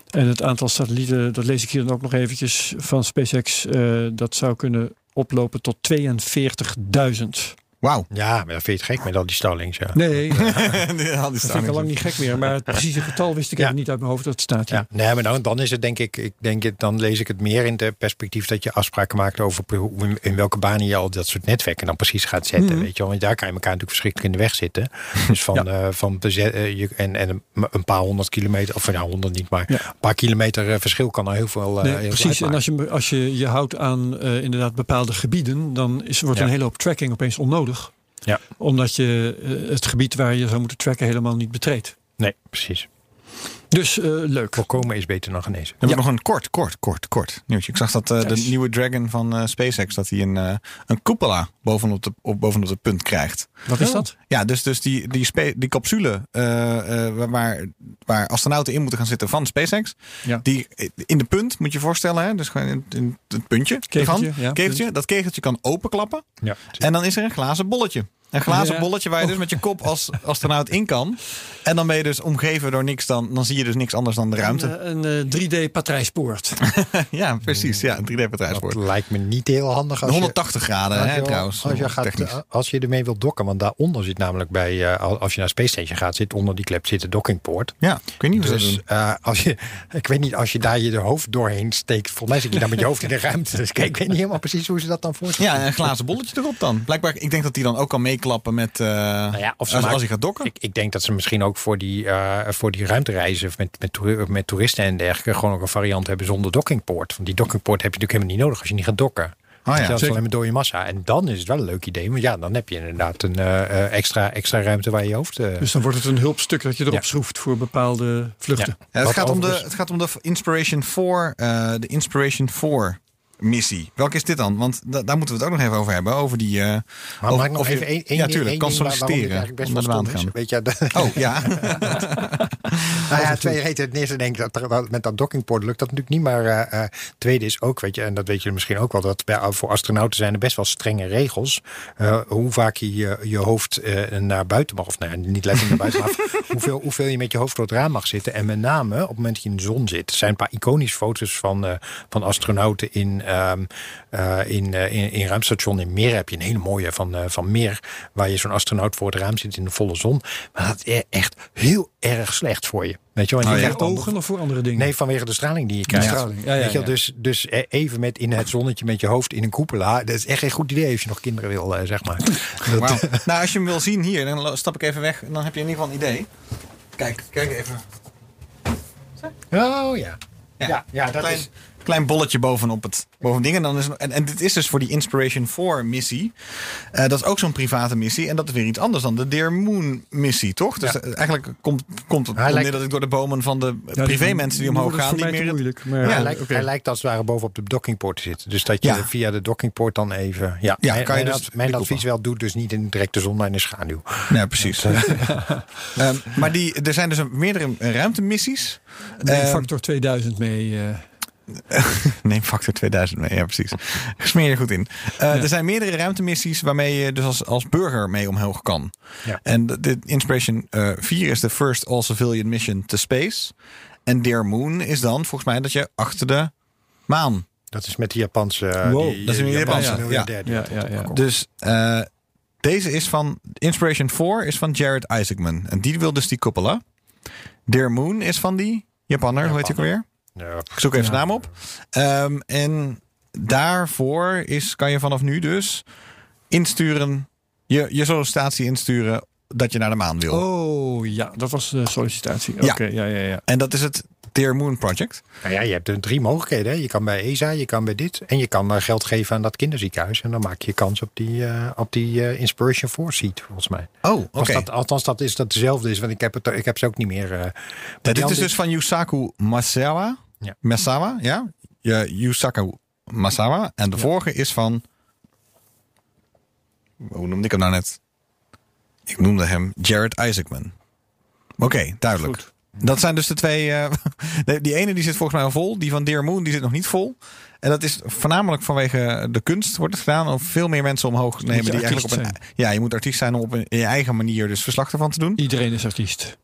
En het aantal satellieten, dat lees ik hier dan ook nog eventjes van SpaceX, eh, dat zou kunnen oplopen tot 42.000. Wauw. ja, maar dat vind je het gek met al die Starlings. Ja. Nee, dat Die had die vind ik al lang niet gek meer. Maar het precieze getal wist ik Ja. even niet uit mijn hoofd. Dat staat hier. Ja, nee, maar dan, dan is het denk ik, ik denk het, dan lees ik het meer in de perspectief dat je afspraken maakt over in, welke banen je al dat soort netwerken dan precies gaat zetten. Mhm. Weet je wel, want daar kan je elkaar natuurlijk verschrikkelijk in de weg zitten. Dus van, eh, van eh, je, en, en een, paar honderd kilometer, of nou honderd niet, maar een paar kilometer eh, verschil kan al heel veel. eh, Nee, heel veel precies. En als je, als je je houdt aan inderdaad bepaalde gebieden, dan is, wordt een hele hoop tracking opeens onnodig. Ja. Omdat je eh, het gebied waar je zou moeten tracken helemaal niet betreedt. Nee, precies. Dus eh, leuk. Voorkomen is beter dan genezen. Dan heb ik nog een kort, kort, kort, kort nieuwtje. Ik zag dat eh, de nieuwe Dragon van eh, SpaceX, dat hij een, eh, een cupola bovenop de, op, bovenop de punt krijgt. Wat is dat? Ja, dus, dus die, die, spe- die capsule eh, eh, waar- waar, waar astronauten in moeten gaan zitten van SpaceX. Ja. Die in de punt, moet je je voorstellen. Hè? Dus gewoon in, in het puntje Kegeltje, ervan. ja, kegeltje. punt. Dat kegeltje kan openklappen. Ja. En dan is er een glazen bolletje. Een glazen Ja. bolletje waar je dus met je kop als astronaut in kan. En dan ben je dus omgeven door niks. Dan, dan zie je dus niks anders dan de ruimte. Een, eh, een 3D-patrijspoort. ja, precies. Ja, een 3D-patrijspoort. Dat lijkt me niet heel handig als je... 180 graden, Als hè, je, trouwens. als, je gaat, technisch. als je ermee wilt dokken, want daaronder zit namelijk bij, eh, als je naar Space Station gaat, zit onder die klep zit de dockingpoort. Ja, ik weet niet Dus doen. eh, als je, ik weet niet, als je daar je hoofd doorheen steekt, volgens mij zit je dan met je hoofd in de ruimte. Dus kijk, ik weet niet helemaal precies hoe ze dat dan voorstellen. Ja, een glazen bolletje erop dan. Blijkbaar, ik denk dat die dan ook kan meeklappen met... eh, Nou ja, of ze als, maken- als hij gaat dokken. Ik, ik denk dat ze misschien ook voor die, eh, voor die ruimtereizen met, met, met toeristen en dergelijke gewoon ook een variant hebben zonder dockingpoort. Want die dockingpoort heb je natuurlijk helemaal niet nodig als je niet gaat dokken. Oh ja, dat is alleen maar door je massa. En dan is het wel een leuk idee. Want ja, dan heb je inderdaad een eh, extra, extra ruimte waar je je hoofd... eh, Dus dan wordt het een hulpstuk dat je erop Ja. schroeft voor bepaalde vluchten. Ja. Ja, het, Wat gaat om de, het gaat om de Inspiration 4, eh, de Inspiration 4 missie. Welke is dit dan? Want da- daar moeten we het ook nog even over hebben. Over die. eh, Maar over- mag ik nog even één, Ja, tuurlijk. Kan solliciteren eigenlijk best om wel te is? gaan. Weet je, de- Oh ja. Nou ja, twee reden. Ten eerste denk ik dat, met dat dockingpoort lukt dat natuurlijk niet. Maar eh, eh, tweede is ook, weet je, en dat weet je misschien ook wel, dat bij, voor astronauten zijn er best wel strenge regels. eh, hoe vaak je je, je hoofd eh, naar buiten mag, of nou, niet letterlijk naar buiten, maar hoeveel, hoeveel je met je hoofd door het raam mag zitten. En met name op het moment dat je in de zon zit. Er zijn een paar iconische foto's van, eh, van astronauten in, eh, in, eh, in, in ruimstation in Meer. Heb je een hele mooie van, eh, van Meer, waar je zo'n astronaut voor het raam zit in de volle zon. Maar dat is echt heel erg slecht voor je. Weet je wel? En Oh, je ja. krijgt dan- Ogen of voor andere dingen? Nee, vanwege de straling die je krijgt. straling. Ja, ja, Weet je wel, ja. Dus, dus eh, even met in het zonnetje met je hoofd in een koepela. Dat is echt geen goed idee als je nog kinderen wil, eh, zeg maar. Dat- Wauw. nou, als je hem wil zien hier, dan stap ik even weg. En dan heb je in ieder geval een idee. Kijk, kijk even. Oh ja. Ja, ja, dat klein, is... klein bolletje bovenop het boven ding. En, dan is, en, en dit is dus voor die Inspiration 4 missie. Eh, dat is ook zo'n private missie. En dat is weer iets anders dan de Dear Moon missie, toch? Dus Ja. eh, eigenlijk komt, komt het Hij op neer lijkt- dat ik door de bomen van de Ja, privé mensen die omhoog gaan. Niet meer het- moeilijk. Maar, hij, ja, lijkt, oké. hij lijkt als het ware bovenop de dockingpoort te zitten. Dus dat je Ja. via de dockingpoort dan even... Ja, Ja, mijn, kan je mijn, dus mijn advies wel, doe dus niet in de directe zon, maar in de schaduw. Ja, precies. Ehm, maar die, er zijn dus een- meerdere ruimtemissies. Neem factor 2000 mee. eh. Neem factor 2000 mee, ja precies. Smeer je goed in. Eh, Er zijn meerdere ruimtemissies waarmee je dus als, als burger mee omhoog kan. Ja. En de, de Inspiration eh 4 is de first all-civilian mission to space. En Dear Moon is dan volgens mij dat je achter de maan. Dat is met die Japanse... eh, Wow, die, dat is een Japanse, ja. miljardair Ja, ja. Dus eh, deze is van Inspiration 4 is van Jared Isaacman. En die wil dus die koppelen. Dear Moon is van die Japanner, hoe heet hij ook Japaner. alweer? Ja, Ik zoek even zijn naam op. Ehm, en daarvoor is, kan je vanaf nu dus insturen, je, je sollicitatie insturen dat je naar de maan wil. Oh ja, dat was de sollicitatie. Ja. Oké, ja, ja, ja. En dat is het Dear Moon Project. Nou ja, je hebt er drie mogelijkheden. Hè. Je kan bij ESA, je kan bij dit. En je kan eh, geld geven aan dat kinderziekenhuis. En dan maak je kans op die, eh, op die eh, Inspiration 4 seat, volgens mij. Oh, oké. Dat, althans, dat is dat dezelfde is. Want ik heb, het, ik heb ze ook niet meer. Ja, dit is dus van Yusaku Masawa. Ja. Masawa, ja. ja Yusaku Masawa. En de vorige is van... Hoe noemde ik hem nou net? Ik noemde hem Jared Isaacman. Oké, duidelijk. Goed. Dat zijn dus de twee. eh, die ene die zit volgens mij al vol. Die van Dear Moon die zit nog niet vol. En dat is voornamelijk vanwege de kunst wordt het gedaan. Om veel meer mensen omhoog te nemen. Die eigenlijk op een, ja, je moet artiest zijn om op een, in je eigen manier dus verslag ervan te doen. Iedereen is artiest.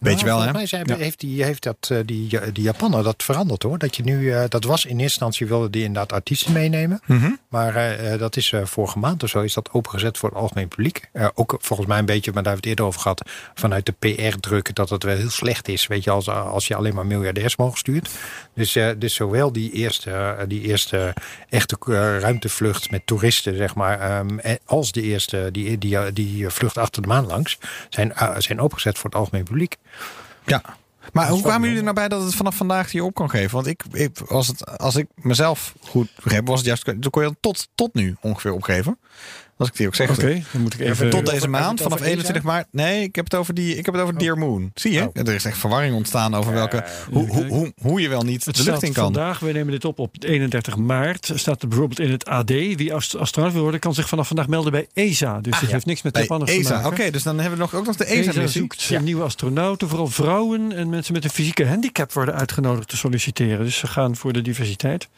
Weet je wel, hè? Nou, mij heeft, die, heeft dat, eh, die, die Japaner dat veranderd hoor. Dat je nu, eh, dat was in eerste instantie wilde die inderdaad artiesten meenemen. Mhm. Maar eh, eh, dat is eh, vorige maand of zo is dat opengezet voor het algemeen publiek. Eh, ook volgens mij een beetje, maar daar hebben we het eerder over gehad. Vanuit de PR-druk dat het wel heel slecht is. Weet je, als, als je alleen maar miljardairs mogen stuurt. Dus, eh, dus zowel die eerste, eh, die eerste echte eh, ruimtevlucht met toeristen, zeg maar. en als de eerste, die, die, die vlucht achter de maan langs. Zijn, eh, zijn opengezet voor het algemeen publiek. Ja. Maar hoe kwamen jullie er nou bij dat het vanaf vandaag hier op kan geven? Want ik, ik, als, het, als ik mezelf goed begreep, was het juist. Toen kon je het tot, tot nu ongeveer opgeven. Als ik die ook zeg. Oké, dan moet ik even... Tot deze maand, het vanaf over 21 maart. Nee, ik heb het over, die, ik heb het over Dear Moon. Zie je? Oh. Er is echt verwarring ontstaan over welke, hoe, hoe, hoe, hoe je wel niet Het de lucht in kan. vandaag, we nemen dit op op 31 maart. Staat er bijvoorbeeld in het AD. Wie ast- astronaut wil worden, kan zich vanaf vandaag melden bij ESA. Dus dit heeft niks met Japanners te ESA. Oké, maken. dus dan hebben we nog, ook nog de ESA ESA-missie. zoekt nieuwe astronauten. Vooral vrouwen en mensen met een fysieke handicap worden uitgenodigd te solliciteren. Dus ze gaan voor de diversiteit.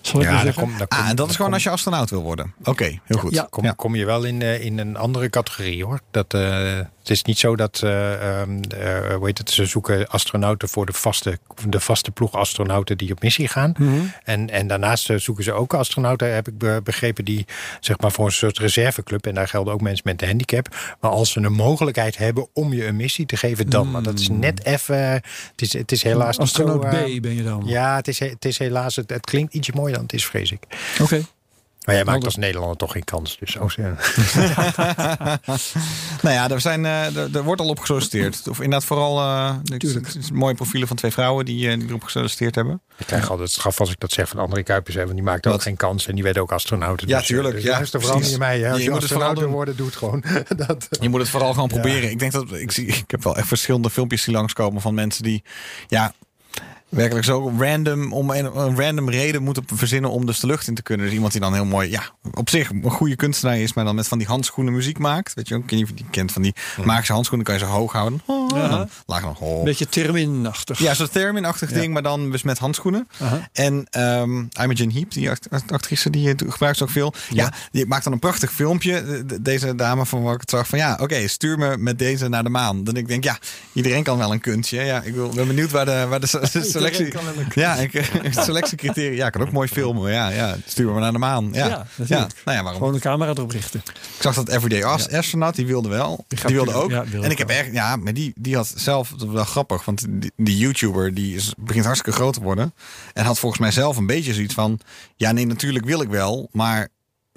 Zal ik maar Ja, dan zeggen. kom, dan kom, Ah, en dat is gewoon kom- als je astronaut wil worden. Oké, heel goed. Ja. Kom, kom je wel in, eh, in een andere categorie hoor. Dat, eh, het is niet zo dat, ehm, eh, hoe heet het, ze zoeken astronauten voor de vaste, de vaste ploeg astronauten die op missie gaan. Mhm. En, en daarnaast zoeken ze ook astronauten, heb ik be- begrepen, die zeg maar voor een soort reserveclub. En daar gelden ook mensen met een handicap. Maar als ze een mogelijkheid hebben om je een missie te geven, dan. Maar dat is net even. Het is, het is helaas zo. Astronaut B ben je dan. ja, het is, het is helaas. Het, het klinkt ietsje mooier dan het is, vrees ik. Oké. Maar jij maakt als Nederlander toch geen kans. Dus oh, ja. Nou ja, er, zijn, eh, er, er wordt al op gesolliciteerd. Of inderdaad vooral het is mooie profielen van twee vrouwen die, eh, die erop gesolliciteerd hebben. Ik krijg altijd straf als ik dat zeg van André Kuipers. Hè, want die maakte ook Wat? geen kans. En die werd ook astronaut. Ja, Dus, tuurlijk, Dus ja, vooral niet mij. Hè. Als Je je, moet het vooral doen. worden, doe het gewoon. dat, Je moet het vooral gewoon Ja. proberen. Ik denk dat ik zie, ik heb wel echt verschillende filmpjes die langskomen van mensen die ja werkelijk zo random om een, een random reden moeten verzinnen om dus de lucht in te kunnen. Dus iemand die dan heel mooi, ja, op zich een goede kunstenaar is, maar dan met van die handschoenen muziek maakt. Weet je ook, je kent van die magische handschoenen, kan je zo hoog houden. Oh. Dan laag dan oh. Beetje terminachtig. Ja, zo'n Theremin-achtig Ja. ding, maar dan dus met handschoenen. En ehm Imogen Heap, die act- act- actrice, die eh, gebruikt ze ook veel. Ja. die maakt dan een prachtig filmpje. De- de- Deze dame van waar ik het zag van ja, oké, stuur me met deze naar de maan. Dan ik denk ja, iedereen kan wel een kunstje. Ja, ik wil, ben benieuwd waar de, waar de se- selectie... Ja, ik, selectiecriteria. Ja, kan ook mooi filmen. Ja, ja, stuur me naar de maan. Ja, Ja, ja. Nou ja, waarom? Gewoon een camera erop richten. Ik zag dat Everyday As- Astronaut, die wilde wel. Die, wilde ook. ja, en ik heb echt, ja, maar die, die had zelf, dat was wel grappig, want die, YouTuber die begint hartstikke groot te worden. En had volgens mij zelf een beetje zoiets van, ja nee, natuurlijk wil ik wel, maar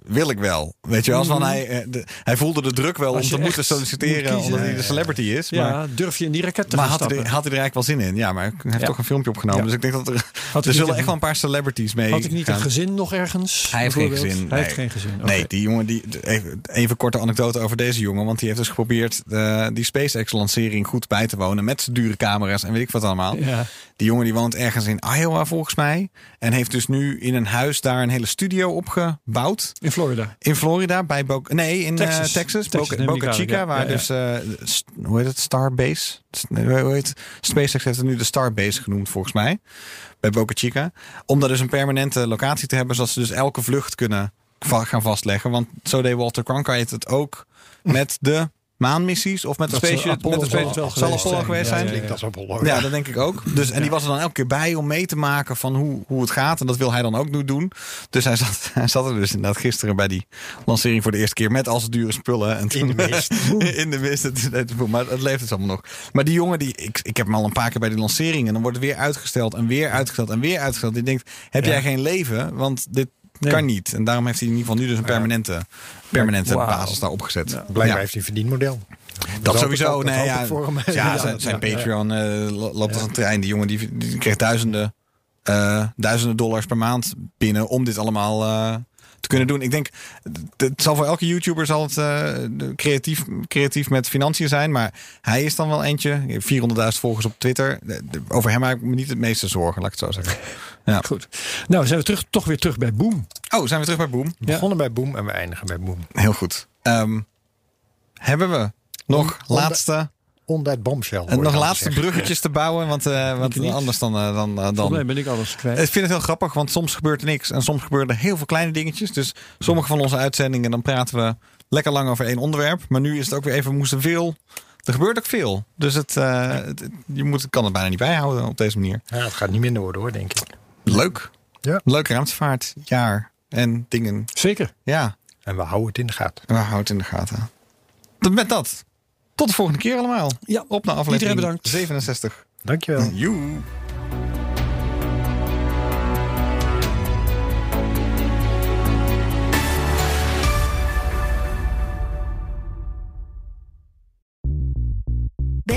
wil ik wel. Weet je wel, als van hij, eh, de- hij voelde de druk wel Mhm. Om te moeten solliciteren moet omdat hij ja, de celebrity is. Ja, Maar, durf je in die raket te maar had, hij er, had hij er eigenlijk wel zin in? Ja, maar hij heeft Ja. toch een filmpje opgenomen. Ja. Dus ik denk dat er, Had er zullen echt wel een paar celebrities mee Had ik niet een gezin nog ergens? Hij heeft geen gezin. Hij nee. heeft geen gezin. Nee, die jongen, die, even, even korte anekdote over deze jongen. Want die heeft dus geprobeerd eh, die SpaceX-lancering goed bij te wonen. Met zijn dure camera's en weet ik wat allemaal. Ja. Die jongen die woont ergens in Iowa volgens mij. En heeft dus nu in een huis daar een hele studio opgebouwd. In Florida. In Florida, bij Boca... Nee, in eh, Texas. Texas. Texas, Boca, Chica, ja. waar Ja, dus... st- hoe heet het? Starbase? Hoe heet SpaceX heeft het nu de Starbase genoemd volgens mij. Bij Boca Chica. Om daar dus een permanente locatie te hebben... zodat ze dus elke vlucht kunnen va- gaan vastleggen. Want zo deed Walter Cronkite het ook met de maanmissies... of met Dat zal Space... Apollo met zal space, het zal geweest Apollo zijn. geweest Ja, zijn? ja, Klinkt als Apollo. Ja, dat denk ik ook. Dus, en die was er dan elke keer bij om mee te maken van hoe, hoe het gaat. En dat wil hij dan ook nu doen. Dus hij zat, hij zat er dus inderdaad gisteren bij die lancering voor de eerste keer met al zijn dure spullen. En toen, In de mist. in de mist. Het, het- maar het leeft dus allemaal nog. Maar die jongen, die, ik, ik heb hem al een paar keer bij die lancering. En dan wordt het weer uitgesteld en weer uitgesteld en weer uitgesteld. Die denkt, heb Ja. jij geen leven? Want dit Nee. kan niet. En daarom heeft hij in ieder geval nu dus een permanente, permanente basis daar opgezet. Blijkbaar Ja. heeft hij een verdienmodel. Dat hoop sowieso. ook, dat nee, ja, ik voor hem. ja, Ja, zijn, zijn. Patreon eh, lo- loopt als een trein. Die jongen die, die kreeg duizenden, eh, duizenden dollars per maand binnen om dit allemaal eh, te kunnen doen. Ik denk, het- het zal voor elke YouTuber zal het eh, creatief, creatief met financiën zijn. Maar hij is dan wel eentje. 400.000 volgers op Twitter. Over hem maak ik me niet het meeste zorgen, laat ik het zo zeggen. Ja. Goed. Nou, zijn we terug, toch weer terug bij Boom. Oh, zijn we terug bij Boom? We begonnen bij Boom en we eindigen bij Boom. Heel goed. Ehm, hebben we nog On- on- laatste... On that bombshell. En hoor nog ik laatste zeggen. bruggetjes te bouwen, want, eh, want anders dan, eh, dan, eh, dan, ben ik alles kwijt. Ik vind het heel grappig, want soms gebeurt er niks en soms gebeuren er heel veel kleine dingetjes. Dus sommige van onze uitzendingen, dan praten we lekker lang over één onderwerp. Maar nu is het ook weer even, we moesten veel. Er gebeurt ook veel. Dus het, eh, het- je moet, kan het bijna niet bijhouden op deze manier. Ja, het gaat niet minder worden hoor, denk ik. Leuk. Ja. Leuk ruimtevaart, jaar en dingen. Zeker. Ja, En we houden het in de gaten. we houden het in de gaten. Tot- Met dat. Tot de volgende keer allemaal. Ja. Op naar aflevering Iedereen bedankt. 67. Dankjewel. Joe.